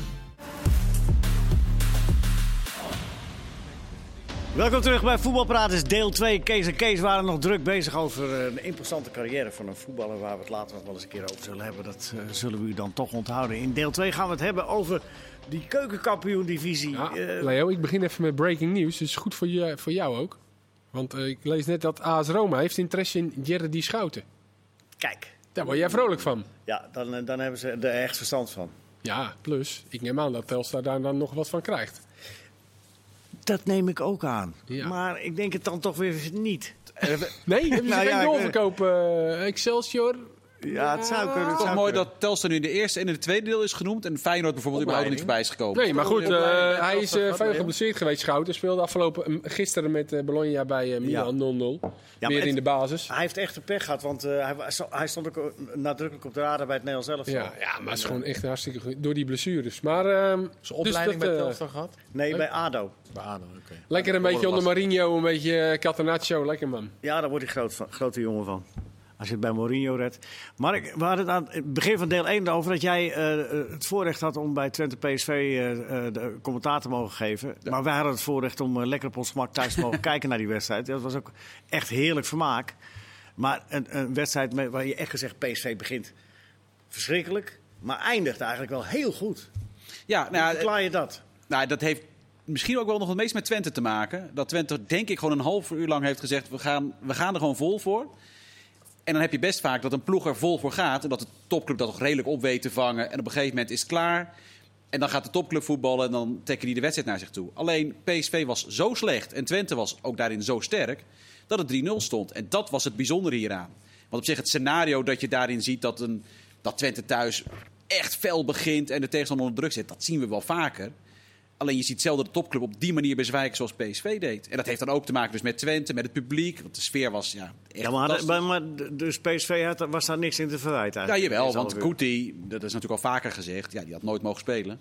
Welkom terug bij Voetbalpraat. deel 2. Kees en Kees waren nog druk bezig over eh, een imposante carrière van een voetballer... waar we het later nog wel eens een keer over zullen hebben. Dat eh, zullen we u dan toch onthouden. In deel 2 gaan we het hebben over die keukenkampioen-divisie. Ja, Eh, Leo, ik begin even met breaking news. Dus goed voor, je, voor jou ook. Want ik lees net dat AS Roma heeft interesse in Jerry Schouten. kijk, Daar word jij vrolijk van. ja, dan, dan hebben ze er echt verstand van. Ja, plus, ik neem aan dat Telstar daar dan nog wat van krijgt. Dat neem ik ook aan. Ja. Maar ik denk het dan toch weer niet. Nee, hebben ze Nou geen doorverkoop? eh, Excelsior? Ja, het zou kunnen. Het Toch zou mooi kunnen. dat Telstar nu in de eerste en in het tweede deel is genoemd. En Feyenoord bijvoorbeeld überhaupt niet voorbij is gekomen. Nee, maar goed, eh, hij is eh, veel Leo. geblesseerd geweest, Schouten. Speelde afgelopen eh, gisteren met eh, Bologna bij eh, Milan 0-0. maar Weer het- in de basis. Hij heeft echt een pech gehad, want eh, hij, hij stond ook nadrukkelijk op de radar bij het Nederlands elftal. Ja, ja, maar het is gewoon echt hartstikke goed. Door die blessures. Maar ehm, Zijn opleiding dus dat, bij Telstar gehad? Nee, bij ADO. Bij ADO, oké. lekker een beetje onder Marinho, een beetje Catenaccio. Lekker man. Ja, daar wordt hij groot van, grote jongen van. Als je het bij Mourinho redt. Maar ik, we hadden het aan het begin van deel 1 over dat jij eh, eh, het voorrecht had om bij Twente PSV eh, de commentaar te mogen geven. Maar wij hadden het voorrecht om lekker op ons gemak thuis te mogen kijken naar die wedstrijd. Dat was ook echt heerlijk vermaak. Maar een, een wedstrijd met, waar je echt gezegd PSV begint verschrikkelijk. Maar eindigt eigenlijk wel heel goed. Ja, Hoe nou, verklaar je dat? nou, dat heeft misschien ook wel nog het meest met Twente te maken. Dat Twente denk ik gewoon een half uur lang heeft gezegd... we gaan, we gaan er gewoon vol voor. En dan heb je best vaak dat een ploeg er vol voor gaat... en dat de topclub dat toch redelijk op weet te vangen. En op een gegeven moment is het klaar. En dan gaat de topclub voetballen en dan trekken die de wedstrijd naar zich toe. Alleen PSV was zo slecht en Twente was ook daarin zo sterk dat het 3-0 stond. En dat was het bijzondere hieraan. Want op zich het scenario dat je daarin ziet dat, een, dat Twente thuis echt fel begint en de tegenstander onder druk zet, dat zien we wel vaker. Alleen je ziet zelden de topclub op die manier bezwijken zoals PSV deed. En dat heeft dan ook te maken dus met Twente, met het publiek. Want de sfeer was ja, echt Ja, maar, maar, maar dus PSV had, was daar niks in te verwijten Ja, jawel, want. Guti, dat is natuurlijk al vaker gezegd, ja, die had nooit mogen spelen.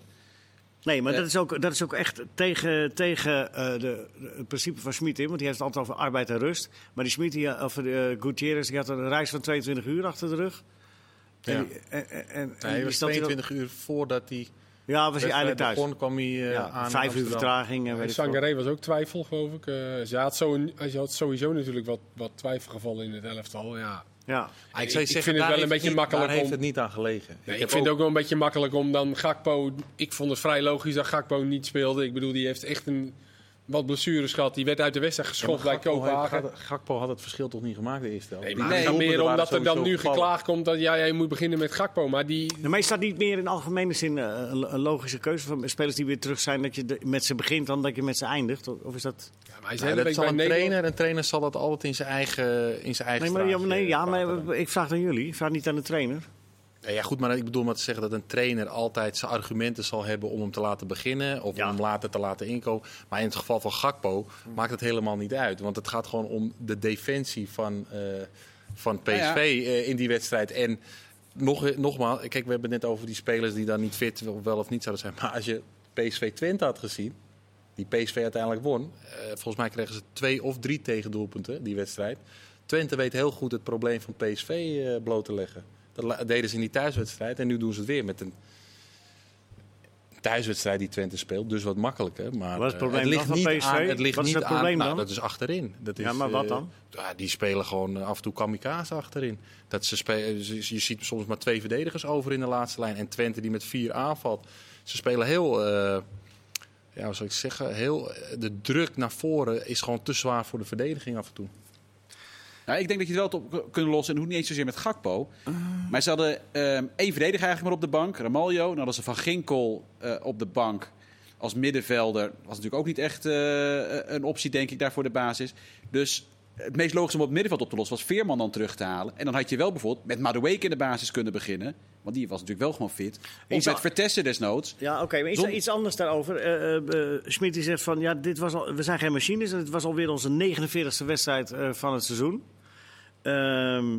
Nee, maar Eh. dat, is ook, dat is ook echt tegen, tegen eh, de, de- het principe van Schmid in. Want die heeft het altijd over arbeid en rust. Maar die Schmid, die, of uh, Gutierrez, die had een reis van 22 uur achter de rug. Ja. En, die- en, en, en Hij die was stond hier 22 uur voordat hij ook- Ja, was hij eindelijk thuis. begon, kwam hij eh, Ja, aan vijf uur vertraging. Ik veel. Sangaré was ook twijfel, geloof ik. Eh, ze, had zo, ze had sowieso natuurlijk wat, wat twijfelgevallen in het elftal. Ja. Ja. Ah, Ik- zou ik zeggen, vind het daar wel een heeft beetje niet- makkelijk Daar heeft om- het niet aan gelegen. Nee, ik, vind het ook wel een beetje makkelijk om dan Gakpo... Ik vond het vrij logisch dat Gakpo niet speelde. Ik bedoel, die heeft echt een, wat blessures gehad. Die werd uit de wedstrijd Ja, geschopt maar bij Kopenhagen. had- Gakpo had het verschil toch niet gemaakt de eerste helft? Nee, maar meer omdat er dan nu gevallen. geklaagd komt dat ja, jij moet beginnen met Gakpo. Maar die, Maar is dat niet meer in algemene zin eh, een, een logische keuze van spelers die weer terug zijn... dat je de- met ze begint dan dat je met ze eindigt? Of is dat... ja, maar hij is Ja, hele dat zal een Nederland- trainer. Een trainer zal dat altijd in zijn eigen, in zijn eigen Nee, maar, ja, straatje maar nee, ja, maar ik vraag aan jullie. Ik vraag niet aan de trainer. Ja, goed, maar ik bedoel maar te zeggen dat een trainer altijd zijn argumenten zal hebben om hem te laten beginnen of Ja. om hem later te laten inkomen. Maar in het geval van Gakpo maakt het helemaal niet uit. Want het gaat gewoon om de defensie van, eh, van PSV Ja, ja. eh, in die wedstrijd. En nog, nogmaals, kijk, we hebben het net over die spelers die dan niet fit wel, wel of niet zouden zijn. Maar als je PSV Twente had gezien, die PSV uiteindelijk won. eh, volgens mij kregen ze twee of drie tegendoelpunten die wedstrijd. Twente weet heel goed het probleem van PSV eh, bloot te leggen. Dat deden ze in die thuiswedstrijd en nu doen ze het weer met een thuiswedstrijd die Twente speelt. Dus wat makkelijker. Maar Wat is het eh, probleem ligt niet PSV? aan. Het ligt Wat is niet het probleem aan. Nou, dan? dat is achterin. Dat is, Ja, maar wat eh, dan? ja, die spelen gewoon eh, af en toe kamikaze achterin. Dat ze spelen, je ziet soms maar twee verdedigers over in de laatste lijn. En Twente die met vier aanvalt. Ze spelen heel, eh, ja, hoe zou ik zeggen, heel, de druk naar voren is gewoon te zwaar voor de verdediging af en toe. Nou, ik denk dat je het wel op kunnen lossen. En hoe niet eens zozeer met Gakpo. Maar ze hadden ehm, één verdediger eigenlijk maar op de bank. Ramaljo. Dan hadden ze Van Ginkel eh, op de bank als middenvelder. Was natuurlijk ook niet echt eh, een optie, denk ik, daar voor de basis. Dus het meest logisch om op het middenveld op te lossen was Veerman dan terug te halen. En dan had je wel bijvoorbeeld met Madueke in de basis kunnen beginnen. Want die was natuurlijk wel gewoon fit. Of met Vertessen desnoods. Ja, oké, maar iets, Zon- iets anders daarover. Eh eh, eh, Schmid die zegt van, ja, dit was al, we zijn geen machines. En het was alweer onze 49e wedstrijd eh, van het seizoen. Ehm,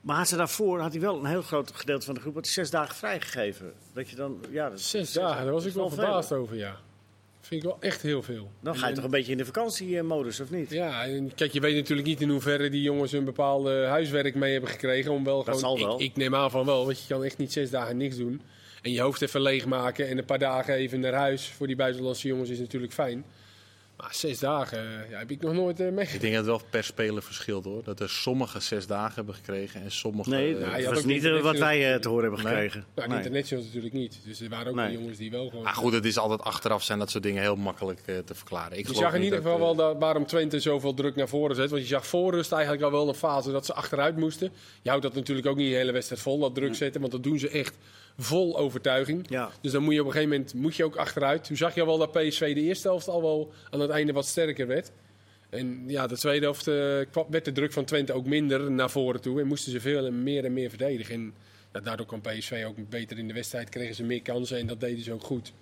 maar had ze daarvoor had hij wel een heel groot gedeelte van de groep had hij zes dagen vrijgegeven. Dat je dan, ja, dat, Zes dagen, daar was ik dat wel veel, verbaasd over, ja. Vind ik wel echt heel veel. Dan ga je En- toch een beetje in de vakantiemodus, of niet? Ja, en kijk, je weet natuurlijk niet in hoeverre die jongens een bepaalde huiswerk mee hebben gekregen. Om wel gewoon, zal wel. Ik, ik neem aan van wel, want je kan echt niet zes dagen niks doen. En je hoofd even leegmaken en een paar dagen even naar huis voor die buitenlandse jongens is natuurlijk fijn. Maar zes dagen ja, heb ik nog nooit eh, mee. Ik denk dat het wel per speler verschilt hoor. Dat er sommigen zes dagen hebben gekregen en sommigen... Nee, eh, dat was ook niet eh, wat wij te horen hebben Nee. gekregen. Nou, de Nee. internationals natuurlijk niet. Dus er waren ook Nee. jongens die wel gewoon... Maar goed, het is altijd achteraf zijn dat soort dingen heel makkelijk eh, te verklaren. Ik Je zag in ieder dat, geval wel dat, waarom Twente zoveel druk naar voren zet. Want je zag voor rust eigenlijk al wel een fase dat ze achteruit moesten. Je houdt dat natuurlijk ook niet de hele wedstrijd vol, dat druk zetten. Want dat doen ze echt vol overtuiging. Ja. Dus dan moet je op een gegeven moment moet je ook achteruit. Toen zag je wel dat PSV de eerste helft al wel aan het einde wat sterker werd. En ja, de tweede helft eh, werd de druk van Twente ook minder naar voren toe. En moesten ze veel en meer en meer verdedigen. En daardoor kwam PSV ook beter in de wedstrijd. Kregen ze meer kansen en dat deden ze ook goed.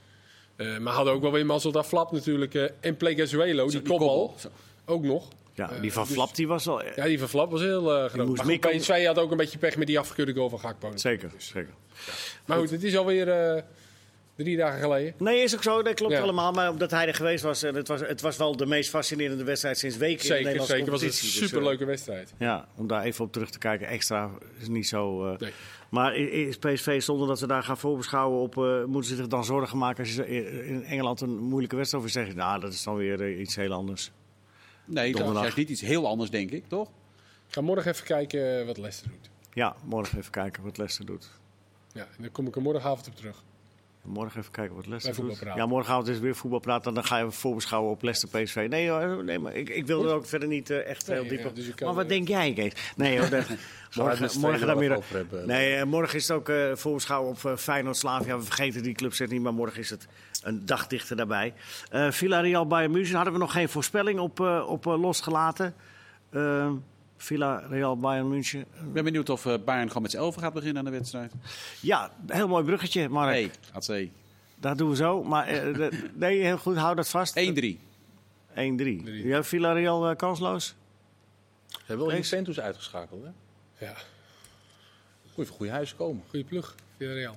Eh, maar hadden ook wel weer mazzel dat Flap natuurlijk. eh, en Plegazuelo, die kopbal, Zo. ook nog. Ja, Eh, die van dus- Flap die was al... Ja, die van Flap was heel eh groot. Maar goed, had ook een beetje pech met die afgekeurde goal van Gakpo. Zeker, zeker. Maar goed, het is alweer eh drie dagen geleden. Nee, is ook zo. Dat klopt Ja. allemaal. Maar omdat hij er geweest was, en het was, het was wel de meest fascinerende wedstrijd sinds weken in de Zeker, Nederlandse zeker. was een. Dus, superleuke wedstrijd. ja, om daar even op terug te kijken. Extra is niet zo... Nee. Maar is PSV, zonder dat ze daar gaan voorbeschouwen op... moeten ze zich dan zorgen maken als je in Engeland een moeilijke wedstrijd over zegt? Nou, dat is dan weer iets heel anders. Nee, dat is juist niet iets heel anders, denk ik, toch? Ik ga morgen even kijken eh, wat Leicester doet. Ja, morgen even kijken wat Leicester doet. Ja, en daar kom ik er morgenavond op terug. Morgen even kijken wat Leicester doet. Ja, morgenavond is weer voetbalpraat. En dan ga je voorbeschouwen op Leicester PSV. Nee, hoor, nee maar ik, ik wil er ook verder niet eh, echt heel Nee, diep ja, op. dus maar wat eh, denk jij, Kees? Nee hoor, dat- morgen, dan er weer... hebben. Nee, eh, morgen is het ook eh voorbeschouwen op eh, Feyenoord Slavia. We vergeten die clubs niet, maar morgen is het een dag dichter daarbij. Eh Villarreal Bayern München hadden we nog geen voorspelling op, eh, op eh, losgelaten. Villarreal Bayern München. Ik ben benieuwd of eh, Bayern gewoon met z'n elfen gaat beginnen aan de wedstrijd. Ja, heel mooi bruggetje, Mark. Hey, AC. Dat doen we zo. Maar nee, heel goed, hou dat vast. 1-3. 1-3. Ja, Villarreal kansloos? Ze hebben wel? Juventus uitgeschakeld, hè? Ja, Moet even goede huis komen. goede ploeg. Villarreal.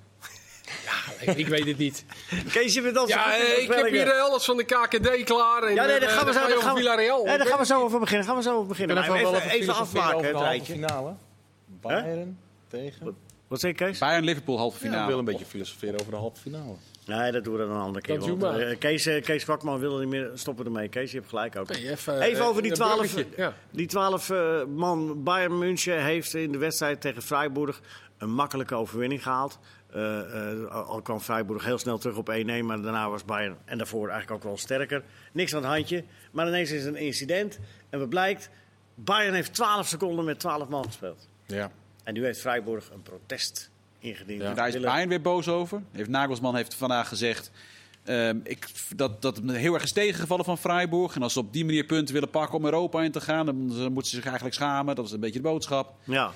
Ja, ik, weet het niet. Kees, je bent al zo Ja, eh, ik heb hier eh, alles van de KKD klaar. En, Ja, nee, daar eh, gaan we zo gaan over Villarreal. Nee, daar gaan we zo over beginnen. Gaan we zo over beginnen. Maar even, even, even, afmaken, het de halve rijtje. finale. Bayern tegen... Wat zeg je, Kees? Bayern-Liverpool halve Ja, finale. ik wil een beetje filosoferen over de halve finale. Nee, dat doen we dan een andere keer. Want, eh, Kees, eh, Kees Kwakman wil er niet meer stoppen ermee. Kees, je hebt gelijk ook. Even, Even over die een 12, bruggetje, Ja. die 12 eh, man Bayern München heeft in de wedstrijd tegen Freiburg een makkelijke overwinning gehaald. Eh, eh, al kwam Freiburg heel snel terug op 1-1, maar daarna was Bayern en daarvoor eigenlijk ook wel sterker. Niks aan het handje, maar ineens is er een incident. En wat blijkt, Bayern heeft 12 seconden met 12 man gespeeld. Ja. En nu heeft Freiburg een protest ingediend. Ja. Daar is Bayern weer boos over. Heeft Nagelsman heeft vandaag gezegd ehm, ik, dat, dat heel erg is tegengevallen van Freiburg. En als ze op die manier punten willen pakken om Europa in te gaan, dan moeten ze zich eigenlijk schamen. Dat is een beetje de boodschap. Ja.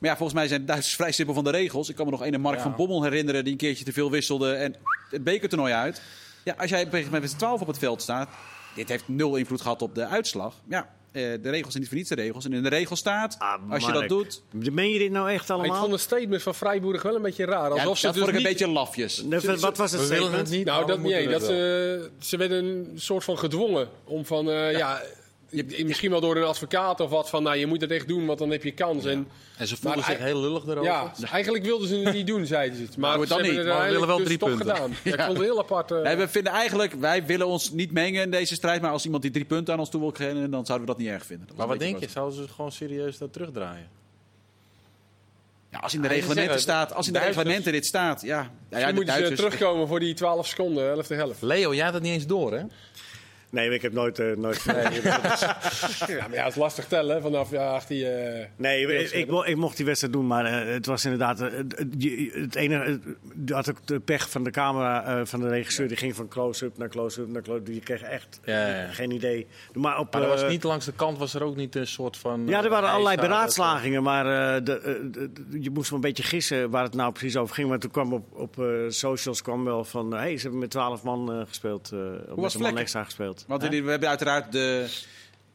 Maar ja, volgens mij zijn de Duitsers vrij simpel van de regels. Ik kan me nog een Mark Ja. van Bommel herinneren die een keertje te veel wisselde en het bekertoernooi uit. Ja, als jij op een gegeven moment met z'n 12 op het veld staat, dit heeft nul invloed gehad op de uitslag. Ja, eh, de regels zijn niet voor niets de regels. En in de regels staat, Ah, als je dat doet, Meen je dit nou echt Maar ik allemaal? vond het statement van Freiburg wel een beetje raar. ja, Alsof ze dat dus vond ik een niet- beetje lafjes. Nee, wat was het statement? het niet, Nou, maar dat niet. Dat ze, ze werden een soort van gedwongen om van, eh, ja, je- misschien wel door een advocaat of wat van, nou, je moet het echt doen, want dan heb je kans. En En ze voelden zich heel lullig erover. ja, eigenlijk wilden ze het niet doen, zeiden ze het. Maar het ze dan niet, het maar we willen wel drie dus punten. gedaan. Ja, ik vond het heel apart. eh, Nee, we vinden eigenlijk, wij willen ons niet mengen in deze strijd. Maar als iemand die drie punten aan ons toe wil geven, dan zouden we dat niet erg vinden. Maar wat denk je? Zouden ze gewoon serieus dat terugdraaien? Ja, als in de reglementen zeggen, staat, als in de reglementen dit staat, ja. ja, ja moeten ze terugkomen voor die 12 seconden, helft de helft. Leo, jij had het niet eens door, hè? Nee, ik heb nooit... eh, nooit Ja, maar ja, het is lastig tellen vanaf ja, 18. eh Nee, ik, ik, mo- ik mocht die wedstrijd doen, maar eh, het was inderdaad... het, enige... Had ook de pech van de camera, eh, van de regisseur. Die ging van close-up naar close-up naar close-up. Je kreeg echt Ja, ja, ja. geen idee. Maar op... Maar er was niet langs de kant was er ook niet een soort van. Ja, er waren allerlei beraadslagingen, maar eh, de, de- de- je moest wel een beetje gissen waar het nou precies over ging. Maar toen kwam op, op eh, socials kwam wel van, hé, hey, ze hebben met twaalf man eh, gespeeld. eh was met een man extra gespeeld. Want Hè? we hebben uiteraard de,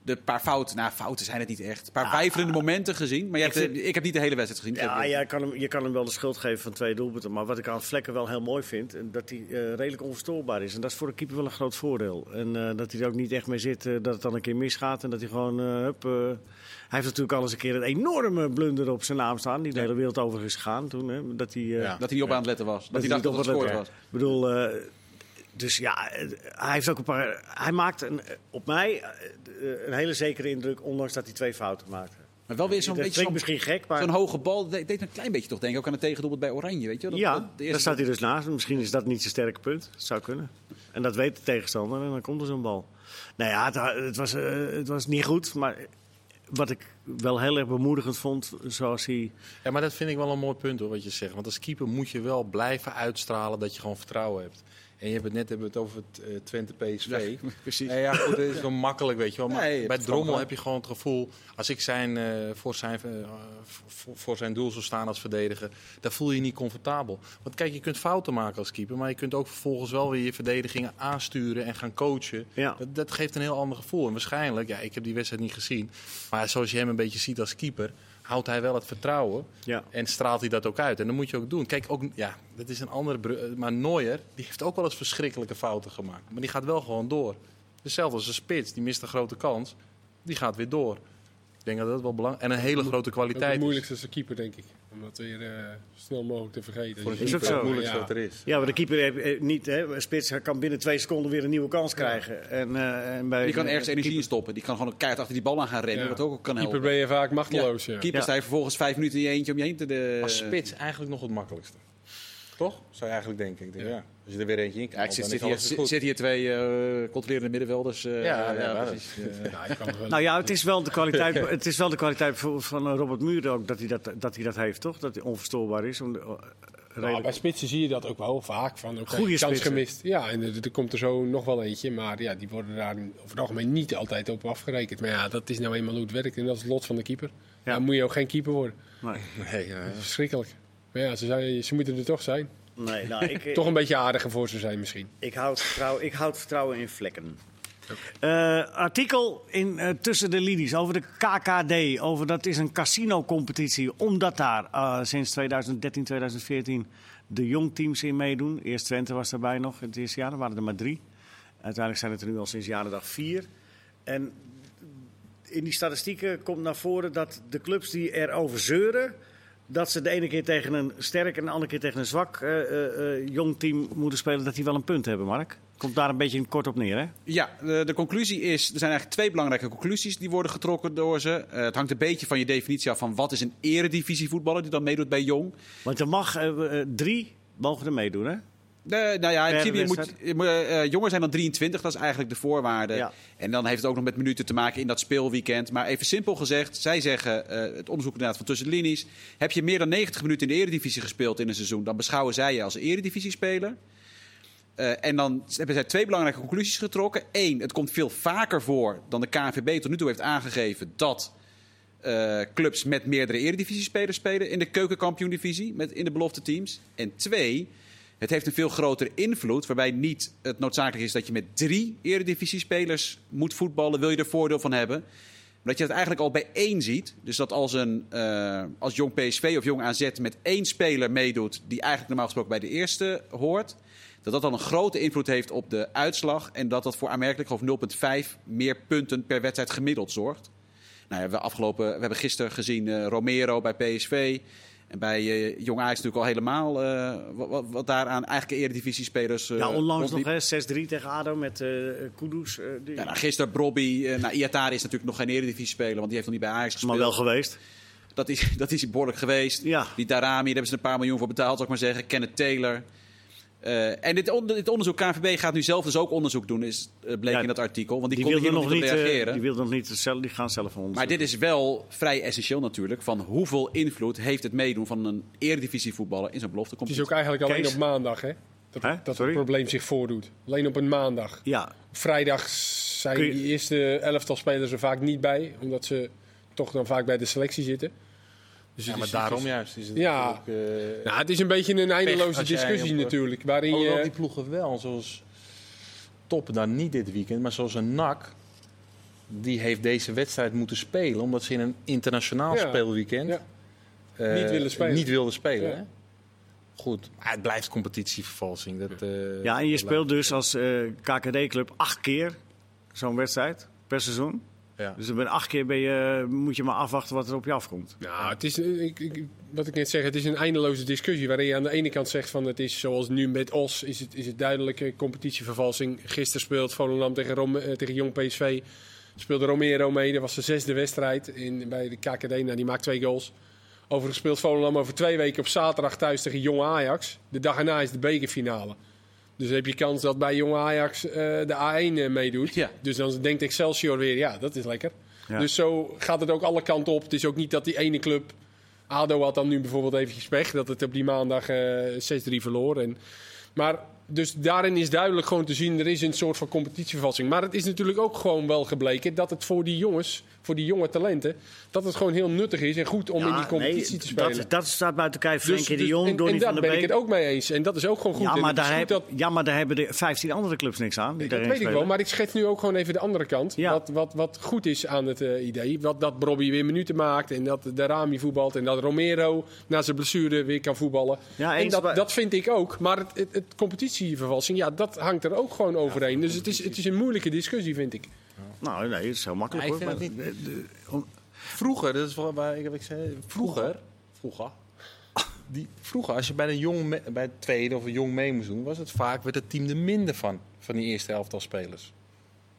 de paar fouten, nou fouten zijn het niet echt, een paar wijfelende momenten gezien. Maar je Ik hebt, de- vind- ik heb niet de hele wedstrijd gezien. Ja, ja je, kan hem, je kan hem wel de schuld geven van twee doelpunten. Maar wat ik aan Vlekken wel heel mooi vind, dat hij eh, redelijk onverstoorbaar is. En dat is voor een keeper wel een groot voordeel. En eh, dat hij er ook niet echt mee zit, eh, dat het dan een keer misgaat. En dat hij gewoon, hup, hij heeft natuurlijk al eens een keer een enorme blunder op zijn naam staan. Die de hele wereld over is gegaan toen. Hè, dat hij, Ja. Dat hij niet op aan het letten was. Dat, hij hij dacht dat het was. Ik bedoel, dus ja, eh, hij heeft ook een paar. Hij maakt een, op mij eh, een hele zekere indruk, ondanks dat hij twee fouten maakte. Maar wel weer zo'n dat beetje klinkt zo'n misschien gek, maar. zo'n hoge bal. Dat deed een klein beetje toch denken ook aan het tegendoelpunt bij Oranje. Weet je? wel? Dat, ja, dat- de daar staat hij dus naast. Misschien is dat niet zijn sterke punt. Het zou kunnen. En dat weet de tegenstander en dan komt er zo'n bal. Nou ja, het, het was, eh, het was niet goed, maar wat ik wel heel erg bemoedigend vond, zoals hij. Ja, maar dat vind ik wel een mooi punt hoor, wat je zegt. Want als keeper moet je wel blijven uitstralen dat je gewoon vertrouwen hebt. En je hebt het net hebben het over het eh, Twente PSV. Ja, precies. Ja, ja, goed, dat is wel makkelijk, weet je wel. Maar Nee, bij Drommel heb je gewoon het gevoel... als ik zijn, eh, voor, zijn, eh, voor, voor zijn doel zou staan als verdediger... dan voel je je niet comfortabel. Want kijk, je kunt fouten maken als keeper... maar je kunt ook vervolgens wel weer je verdedigingen aansturen en gaan coachen. Ja. Dat, dat geeft een heel ander gevoel. En waarschijnlijk, ja, ik heb die wedstrijd niet gezien... maar zoals je hem een beetje ziet als keeper... houdt hij wel het vertrouwen... Ja. En straalt hij dat ook uit. En dat moet je ook doen. Kijk, ook, ja, dat is een andere. bru- Maar Neuer, die heeft ook wel eens verschrikkelijke fouten gemaakt. Maar die gaat wel gewoon door. Hetzelfde als een spits, die mist een grote kans. Die gaat weer door. Ik denk dat dat wel belangrijk En een hele grote ook het kwaliteit is. moeilijkste is de keeper, denk ik. Om dat weer eh, snel mogelijk te vergeten. Voor een Is ook keeper zo. het moeilijkste Ja. wat er is. Ja, maar de keeper heeft, eh, niet. Hè, een spits kan binnen twee seconden weer een nieuwe kans krijgen. En, eh, en bij, Die kan ergens energie in keeper- stoppen. Die kan gewoon een keihard achter die bal aan gaan rennen. Ja. Wat ook kan keeper helpen. ben je vaak machteloos. Ja. Keeper Ja. sta je vervolgens vijf minuten in je eentje om je heen te... De... Als spits eigenlijk nog het makkelijkste. Toch? Zou je eigenlijk denken. Ik denk, ja. Als je er weer eentje in Ja, knalt, ik zit, hier, zit, goed. zit hier twee eh controlerende middenvelders. eh, Ja, ja, precies. Ja. Ja, Nou ja, het is wel de kwaliteit, het is wel de kwaliteit van, van eh, Robert Muur ook dat hij dat, dat hij dat heeft, toch? Dat hij onverstoorbaar is. Om de, Nou, bij spitsen zie je dat ook wel vaak. Van, oké, Goeie kans spitsen. gemist. Ja, en er, er komt er zo nog wel eentje. Maar ja, die worden daar over het algemeen niet altijd op afgerekend. Maar ja, dat is nou eenmaal hoe het werkt. En dat is het lot van de keeper. Ja. Dan moet je ook geen keeper worden. nee. Nee, ja. Verschrikkelijk. Maar ja, ze, ze moeten er toch zijn. nee, nou, ik, Toch een beetje aardiger voor ze zijn misschien. Ik houd, vertrouwen, ik houd vertrouwen in vlekken. Eh, artikel in, eh, tussen de linies over de KKD. Over dat is een casino-competitie. Omdat daar eh, sinds 2013, 2014 de jongteams in meedoen. Eerst Twente was daarbij nog het eerste jaar. Er waren er maar drie. Uiteindelijk zijn het er nu al sinds jaren dag vier. En in die statistieken komt naar voren dat de clubs die erover zeuren... dat ze de ene keer tegen een sterk en de andere keer tegen een zwak eh, eh, eh, jong team moeten spelen... dat die wel een punt hebben, Mark. Komt daar een beetje kort op neer, hè? Ja, de, de conclusie is, er zijn eigenlijk twee belangrijke conclusies die worden getrokken door ze. Het hangt een beetje van je definitie af van wat is een eredivisievoetballer die dan meedoet bij Jong. Want er mag drie mogen er meedoen, hè? De, nou ja, in principe je moet, eh, jonger zijn dan 23, dat is eigenlijk de voorwaarde. Ja. En dan heeft het ook nog met minuten te maken in dat speelweekend. Maar even simpel gezegd, zij zeggen, eh, het onderzoek inderdaad van tussen de linies... heb je meer dan 90 minuten in de eredivisie gespeeld in een seizoen... dan beschouwen zij je als eredivisie-speler. Eh, en dan hebben zij twee belangrijke conclusies getrokken. Eén, het komt veel vaker voor dan de KNVB tot nu toe heeft aangegeven... dat clubs met meerdere eredivisiespelers spelen in de keukenkampioen-divisie, met in de belofte teams. En twee, het heeft een veel grotere invloed, waarbij niet het noodzakelijk is dat je met drie eredivisiespelers moet voetballen, wil je er voordeel van hebben. Dat je het eigenlijk al bij één ziet. Dus dat als, een, eh, als jong PSV of jong AZ met één speler meedoet, die eigenlijk normaal gesproken bij de eerste hoort, dat dat dan een grote invloed heeft op de uitslag. En dat dat voor aanmerkelijk of 0,5 meer punten per wedstrijd gemiddeld zorgt. Nou, ja, we, afgelopen, we hebben gisteren gezien eh, Romero bij PSV. En bij eh, Jong Ajax natuurlijk al helemaal. eh, wat, wat, wat daaraan eigenlijk eredivisiespelers... eh ja, onlangs nog, hè? 6-3 tegen ADO met eh Kudus. eh, die- Ja, nou, gisteren Brobby. eh nou, Iatari is natuurlijk nog geen eredivisiespeler, want die heeft nog niet bij Ajax gespeeld. maar wel geweest. Dat is, dat is behoorlijk geweest. Ja. Die Darami, daar hebben ze een paar miljoen voor betaald, zou ik maar zeggen. Kenneth Taylor. Eh, en dit, on- dit onderzoek, KNVB gaat nu zelf dus ook onderzoek doen, is, eh, bleek Ja, in dat artikel. Want die, Die hier nog niet op eh, reageren. die wilden nog niet zelf, die gaan zelf onderzoeken. Maar dit is wel vrij essentieel natuurlijk. Van hoeveel invloed heeft het meedoen van een eredivisievoetballer in zo'n belofte Het is ook eigenlijk alleen Kees? op maandag, hè? Dat, dat het probleem zich voordoet. Alleen op een maandag. Ja, Vrijdag zijn je- die eerste elftal spelers er vaak niet bij. Omdat ze toch dan vaak bij de selectie zitten. Dus Ja, maar daarom is- juist is het Ja. natuurlijk, eh, Nou, het is een beetje een eindeloze discussie op, natuurlijk. Waarin Alhoewel je, die ploegen wel, zoals Top dan niet dit weekend, maar zoals een NAC, die heeft deze wedstrijd moeten spelen omdat ze in een internationaal Ja. speelweekend Ja. eh, Niet willen spelen. Niet wilden spelen Ja. hè? Goed, maar het blijft competitievervalsing. Dat, eh, ja, en je speelt dus als eh, KKD-club acht keer zo'n wedstrijd per seizoen. Ja. Dus dan ben acht keer ben je, moet je maar afwachten wat er op je afkomt. Nou, het is, ik, ik, wat ik net zeg, het is een eindeloze discussie. Waarin je aan de ene kant zegt van het is zoals nu met Os, is het, is het duidelijke competitievervalsing. Gisteren speelt Volendam tegen, Rom, eh, tegen Jong PSV. Speelde Romero mee, dat was de zesde wedstrijd in, bij de KKD. Nou, die maakt twee goals. Overigens speelt Volendam over twee weken op zaterdag thuis tegen Jong Ajax. De dag erna is de bekerfinale. Dus dan heb je kans dat bij Jong Ajax eh, de A1 eh, meedoet. Ja. Dus dan denkt Excelsior weer, ja, dat is lekker. Ja. Dus zo gaat het ook alle kanten op. Het is ook niet dat die ene club... ADO had dan nu bijvoorbeeld eventjes pech. Dat het op die maandag eh 6-3 verloor. En, maar dus daarin is duidelijk gewoon te zien... er is een soort van competitievervalsing. Maar het is natuurlijk ook gewoon wel gebleken... dat het voor die jongens, voor die jonge talenten... dat het gewoon heel nuttig is en goed om in die competitie nee, te spelen. Dat, dat staat buiten kijf. Frenkie de dus- Jong, en, Donny en van daar ben ik het ook mee eens. En dat is ook gewoon goed. Ja maar, daar goed heb, dat, ja, maar daar hebben de 15 andere clubs niks aan. Die dat weet ik wel, maar ik schets nu ook gewoon even de andere kant. Ja. Wat, wat, wat goed is aan het eh, idee. Wat, dat Bobby weer minuten maakt en dat de Rami voetbalt. En dat Romero na zijn blessure weer kan voetballen. Ja, en dat, maar- dat vind ik ook. Maar het, het, het competitievervalsing, ja, dat hangt er ook gewoon overheen. Dus het is, het is een moeilijke discussie, vind ik. Nou, nee, het is heel makkelijk. Hoor. Maar het de- de- om- Vroeger, dat is waar ik, ik zei, vroeger, vroeger, die, vroeger als je bij een jong, me- bij het tweede of een jong mee moest doen, was het vaak werd het team er minder van, van die eerste elftal spelers.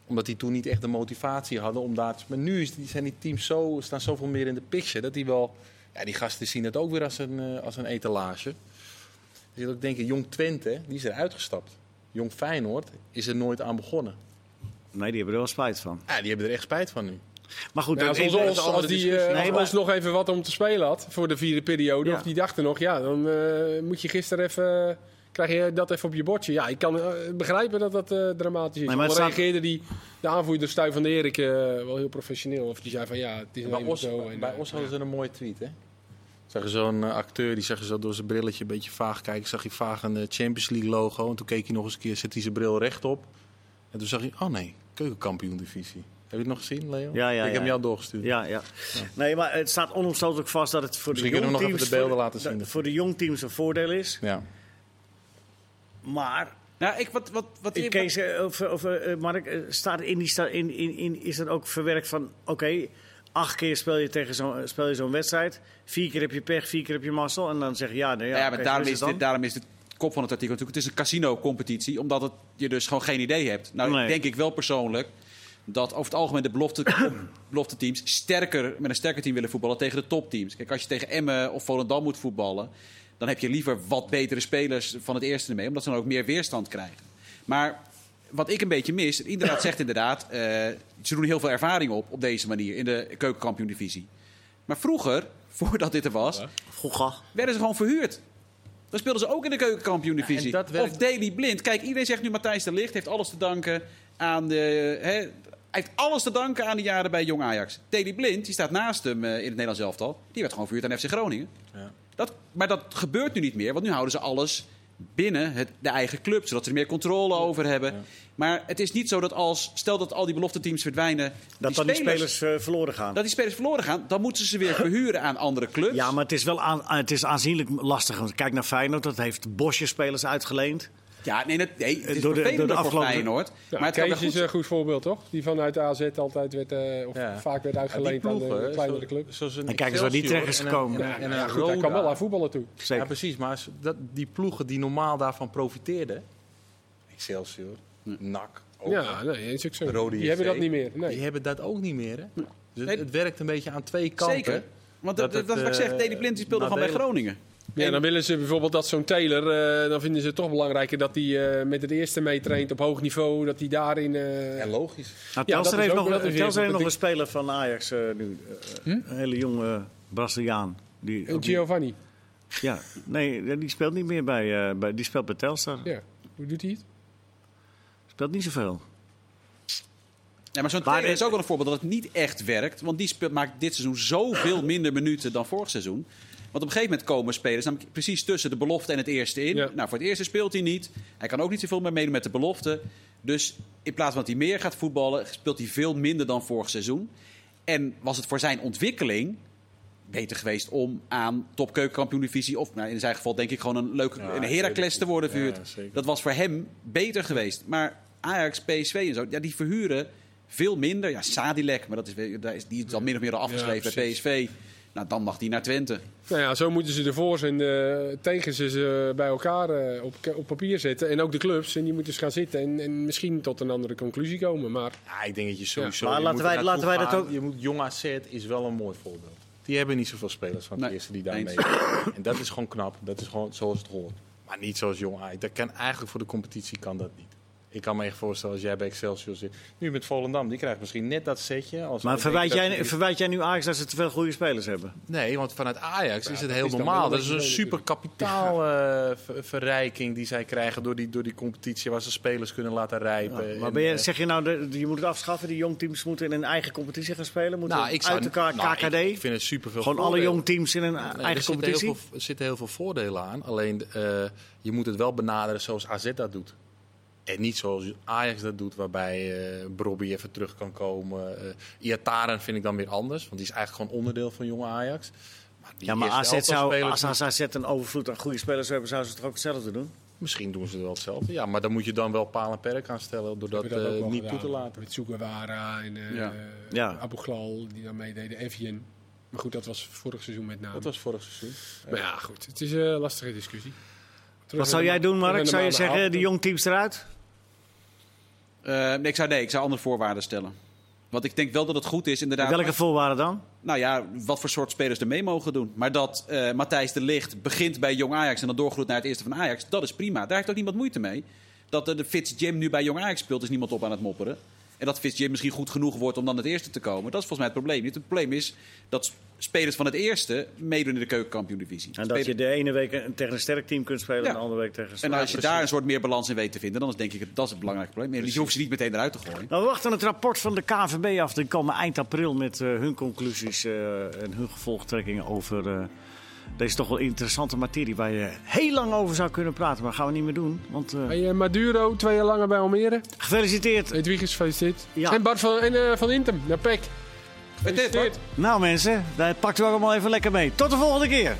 Omdat die toen niet echt de motivatie hadden om daar te Maar nu is, die, zijn die teams zo, staan zoveel meer in de picture, dat die wel, ja, die gasten zien het ook weer als een, eh, als een etalage. Je zult ook denken, Jong Twente, die is eruit gestapt. Jong Feyenoord is er nooit aan begonnen. Nee, die hebben er wel spijt van. Ja, die hebben er echt spijt van nu. Maar goed, Ja, als, ons, als die discussie. eh, Nee, als maar- ons nog even wat om te spelen had voor de vierde periode, Ja. of die dachten nog, ja, dan eh, moet je gisteren even, krijg je dat even op je bordje. Ja, ik kan eh, begrijpen dat dat eh, dramatisch is. Nee, maar het staat- reageerde die, de aanvoerder Stuy van de Erik eh, wel heel professioneel. Of die zei van ja, het is Bij ons, zo. En, bij eh, ons hadden ze een mooie tweet, hè? Zag je zo'n eh, acteur, die zag je zo door zijn brilletje een beetje vaag kijken. Zag je vaag een eh, Champions League logo. En toen keek hij nog eens een keer, zet hij zijn bril rechtop. En toen zag hij, oh nee, keukenkampioen divisie. Heb je het nog gezien, Leo? Ja, ja, Ik heb ja. hem jou doorgestuurd. Ja, ja. Nee, maar het staat onomstotelijk vast dat het voor Misschien de kunnen we nog jongteams... even de beelden voor- laten zien. dat- Voor de jongteams een voordeel is. Ja. Maar, Nou, ik, wat, wat, wat, in Kees, eh, of, of eh, Mark, eh, staat in die sta, in, in, in, is er ook verwerkt van... Oké, acht keer speel je, tegen zo'n speel je zo'n wedstrijd. Vier keer heb je pech, vier keer heb je mazzel. En dan zeg je ja, nee, ja, Ja, oké, maar daarom is het dit, daarom is de kop van het artikel natuurlijk... Het is een casino-competitie, omdat het, je dus gewoon geen idee hebt. Nou, Nee. denk ik wel persoonlijk dat over het algemeen de belofte, belofte teams sterker, met een sterker team willen voetballen tegen de topteams. Kijk, als je tegen Emmen of Volendam moet voetballen... dan heb je liever wat betere spelers van het eerste ermee... omdat ze dan ook meer weerstand krijgen. Maar wat ik een beetje mis... Inderdaad zegt inderdaad... eh, ze doen heel veel ervaring op op deze manier in de keukenkampioen-divisie. Maar vroeger, voordat dit er was... Vroeger. werden ze gewoon verhuurd. Dan speelden ze ook in de keukenkampioen-divisie. Ja, werkt- Of Daily Blind. Kijk, iedereen zegt nu Matthijs de Ligt heeft alles te danken aan de... Hè, hij heeft alles te danken aan de jaren bij Jong Ajax. Daily Blind, die staat naast hem eh, in het Nederlands elftal. Die werd gewoon verhuurd aan FC Groningen. Ja. Dat, maar dat gebeurt nu niet meer, want nu houden ze alles binnen het, de eigen club, zodat ze er meer controle over hebben. Maar het is niet zo dat als, stel dat al die belofte teams verdwijnen, Dat dan die spelers eh, verloren gaan. dat die spelers verloren gaan, dan moeten ze ze weer verhuren aan andere clubs. Ja, maar het is wel aan, het is aanzienlijk lastig. Want kijk naar Feyenoord, dat heeft Bosje spelers uitgeleend. Ja, nee, dat, nee het is Door de- door de voor afgelopen- Feyenoord. ja, maar het Kees is goed een goed voorbeeld, toch? Die vanuit AZ altijd werd, eh, of Ja. vaak werd Ja, uitgeleend aan de kleinere zo- club. zoals een En kijk eens waar die terecht is en een- gekomen. En, Ja, een- en ja, een goed, hij kan wel aan voetballen toe. Zeker. Ja, precies. Maar dat, die ploegen die normaal daarvan profiteerden... Excelsior, NAC, ook Ja, nee, is ook zo. Rode Die hebben dat niet meer. Nee. Die hebben dat ook niet meer. Hè? Dus het, Nee. het werkt een beetje aan twee kanten. Zeker. Want dat, Dat dat, het, is wat ik zeg, eh, Deli Blind die speelde gewoon bij Groningen. Ja, dan willen ze bijvoorbeeld dat zo'n Taylor, eh, dan vinden ze het toch belangrijker dat hij eh, met het eerste meetraint op hoog niveau, dat hij daarin... eh, En logisch. Nou, Ja, Telstra heeft nog, dat is weer Telstra heeft nog een een speler van Ajax eh, nu. eh, Een hele jonge Braziliaan. Die, en Giovanni. ja, nee, die speelt niet meer bij, eh, bij die speelt bij Telstar. Ja. Hoe doet hij het? Speelt niet zoveel. Ja, maar zo'n Maar Taylor is ook wel een voorbeeld dat het niet echt werkt. Want die speelt, maakt dit seizoen zoveel minder minuten dan vorig seizoen. Want op een gegeven moment komen spelers namelijk precies tussen de belofte en het eerste in. Ja. Nou, voor het eerste speelt hij niet. Hij kan ook niet zoveel meer meedoen met de belofte. Dus in plaats van dat hij meer gaat voetballen, speelt hij veel minder dan vorig seizoen. En was het voor zijn ontwikkeling beter geweest om aan topkeukenkampioen-divisie... of nou, in zijn geval denk ik gewoon een leuke Ja, een Heracles te worden verhuurd. dat was voor hem beter geweest. Maar Ajax, PSV en zo, ja, die verhuren veel minder. Ja, Sadilek, maar dat is, weer- daar is, die is dan min of meer al afgeschreven bij. PSV. Nou, dan mag die naar Twente. Nou ja, zo moeten ze de voor's en de tegens ze bij elkaar eh, op, op papier zetten. En ook de clubs. En die moeten eens gaan zitten en, en misschien tot een andere conclusie komen. Maar Ja, ik denk dat je sowieso... Maar je laten moet wij- laten wij dat gaan. Je moet, Jong AZ is wel een mooi voorbeeld. Die hebben niet zoveel spelers van Nee, eerste die daar eens. mee. En dat is gewoon knap. Dat is gewoon zoals het hoort. Maar niet zoals Jong Ajax. Dat kan eigenlijk voor de competitie kan dat niet. Ik kan me echt voorstellen als jij bij Excelsior zit. Nu met Volendam, die krijgt misschien net dat setje. Als Maar verwijt dat jij, verwijt jij nu Ajax dat ze te veel goede spelers hebben? Nee, want vanuit Ajax is het heel is normaal. Dat is een super kapitaalverrijking die zij krijgen door die, door die competitie waar ze spelers kunnen laten rijpen. maar En, ben je, eh, zeg je nou, de, je moet het afschaffen, die jongteams moeten in een eigen competitie gaan spelen? Moeten nou, ik zou, uit elkaar nou, KKD? Ik, ik vind het super veel Gewoon alle jongteams in een Nee, eigen er, zitten heel competitie? veel, er zitten heel veel voordelen aan. Alleen eh, je moet het wel benaderen zoals AZ dat doet. En niet zoals Ajax dat doet, waarbij eh Brobby even terug kan komen. eh Iataren vind ik dan weer anders, want die is eigenlijk gewoon onderdeel van jonge Ajax. Maar die Ja, maar AZ zou, als AZ een overvloed aan goede spelers hebben, zouden ze toch ook hetzelfde doen? Misschien doen ze wel hetzelfde. Ja, maar dan moet je dan wel paal en perk aan stellen door dat, dat eh, wel niet gedaan. toe te laten. Met Sugawara en eh Ja. Ja. Abu Ghlal die daar meededen. Evian. Maar goed, dat was vorig seizoen met name. Dat was vorig seizoen. Maar ja, goed. Het is een lastige discussie. Terug Wat zou jij de- doen, Mark? Zou je de zeggen, maanden. die jongteams eruit? Eh, nee, ik zou, nee, ik zou andere voorwaarden stellen. Want ik denk wel dat het goed is, inderdaad. Welke voorwaarden dan? Nou ja, wat voor soort spelers er mee mogen doen. Maar dat eh, Matthijs de Ligt begint bij Jong Ajax en dan doorgroeit naar het eerste van Ajax, dat is prima. Daar heeft ook niemand moeite mee. Dat de Fitz Jim nu bij Jong Ajax speelt, is niemand op aan het mopperen. En dat Fitz Jim misschien goed genoeg wordt om dan het eerste te komen. Dat is volgens mij het probleem niet. Het probleem is dat spelers van het eerste meedoen in de keukenkampioen-divisie. En dat je de ene week een- tegen een sterk team kunt spelen Ja. en de andere week tegen een En zwak. als je daar een soort meer balans in weet te vinden, dan is denk ik dat is het belangrijke probleem. En je hoeft ze niet meteen eruit te gooien. Nou, we wachten het rapport van de KVB af. Die komen eind april met eh, hun conclusies eh, en hun gevolgtrekkingen over eh, deze toch wel interessante materie. Waar je heel lang over zou kunnen praten, maar gaan we niet meer doen. Want Hey, Maduro, twee jaar langer bij Almere. gefeliciteerd. Edwiges, gefeliciteerd. Ja. En Bart van, en, van Intem, naar PEC. Gefeliciteerd. Nou mensen, dat pakt u allemaal even lekker mee. Tot de volgende keer.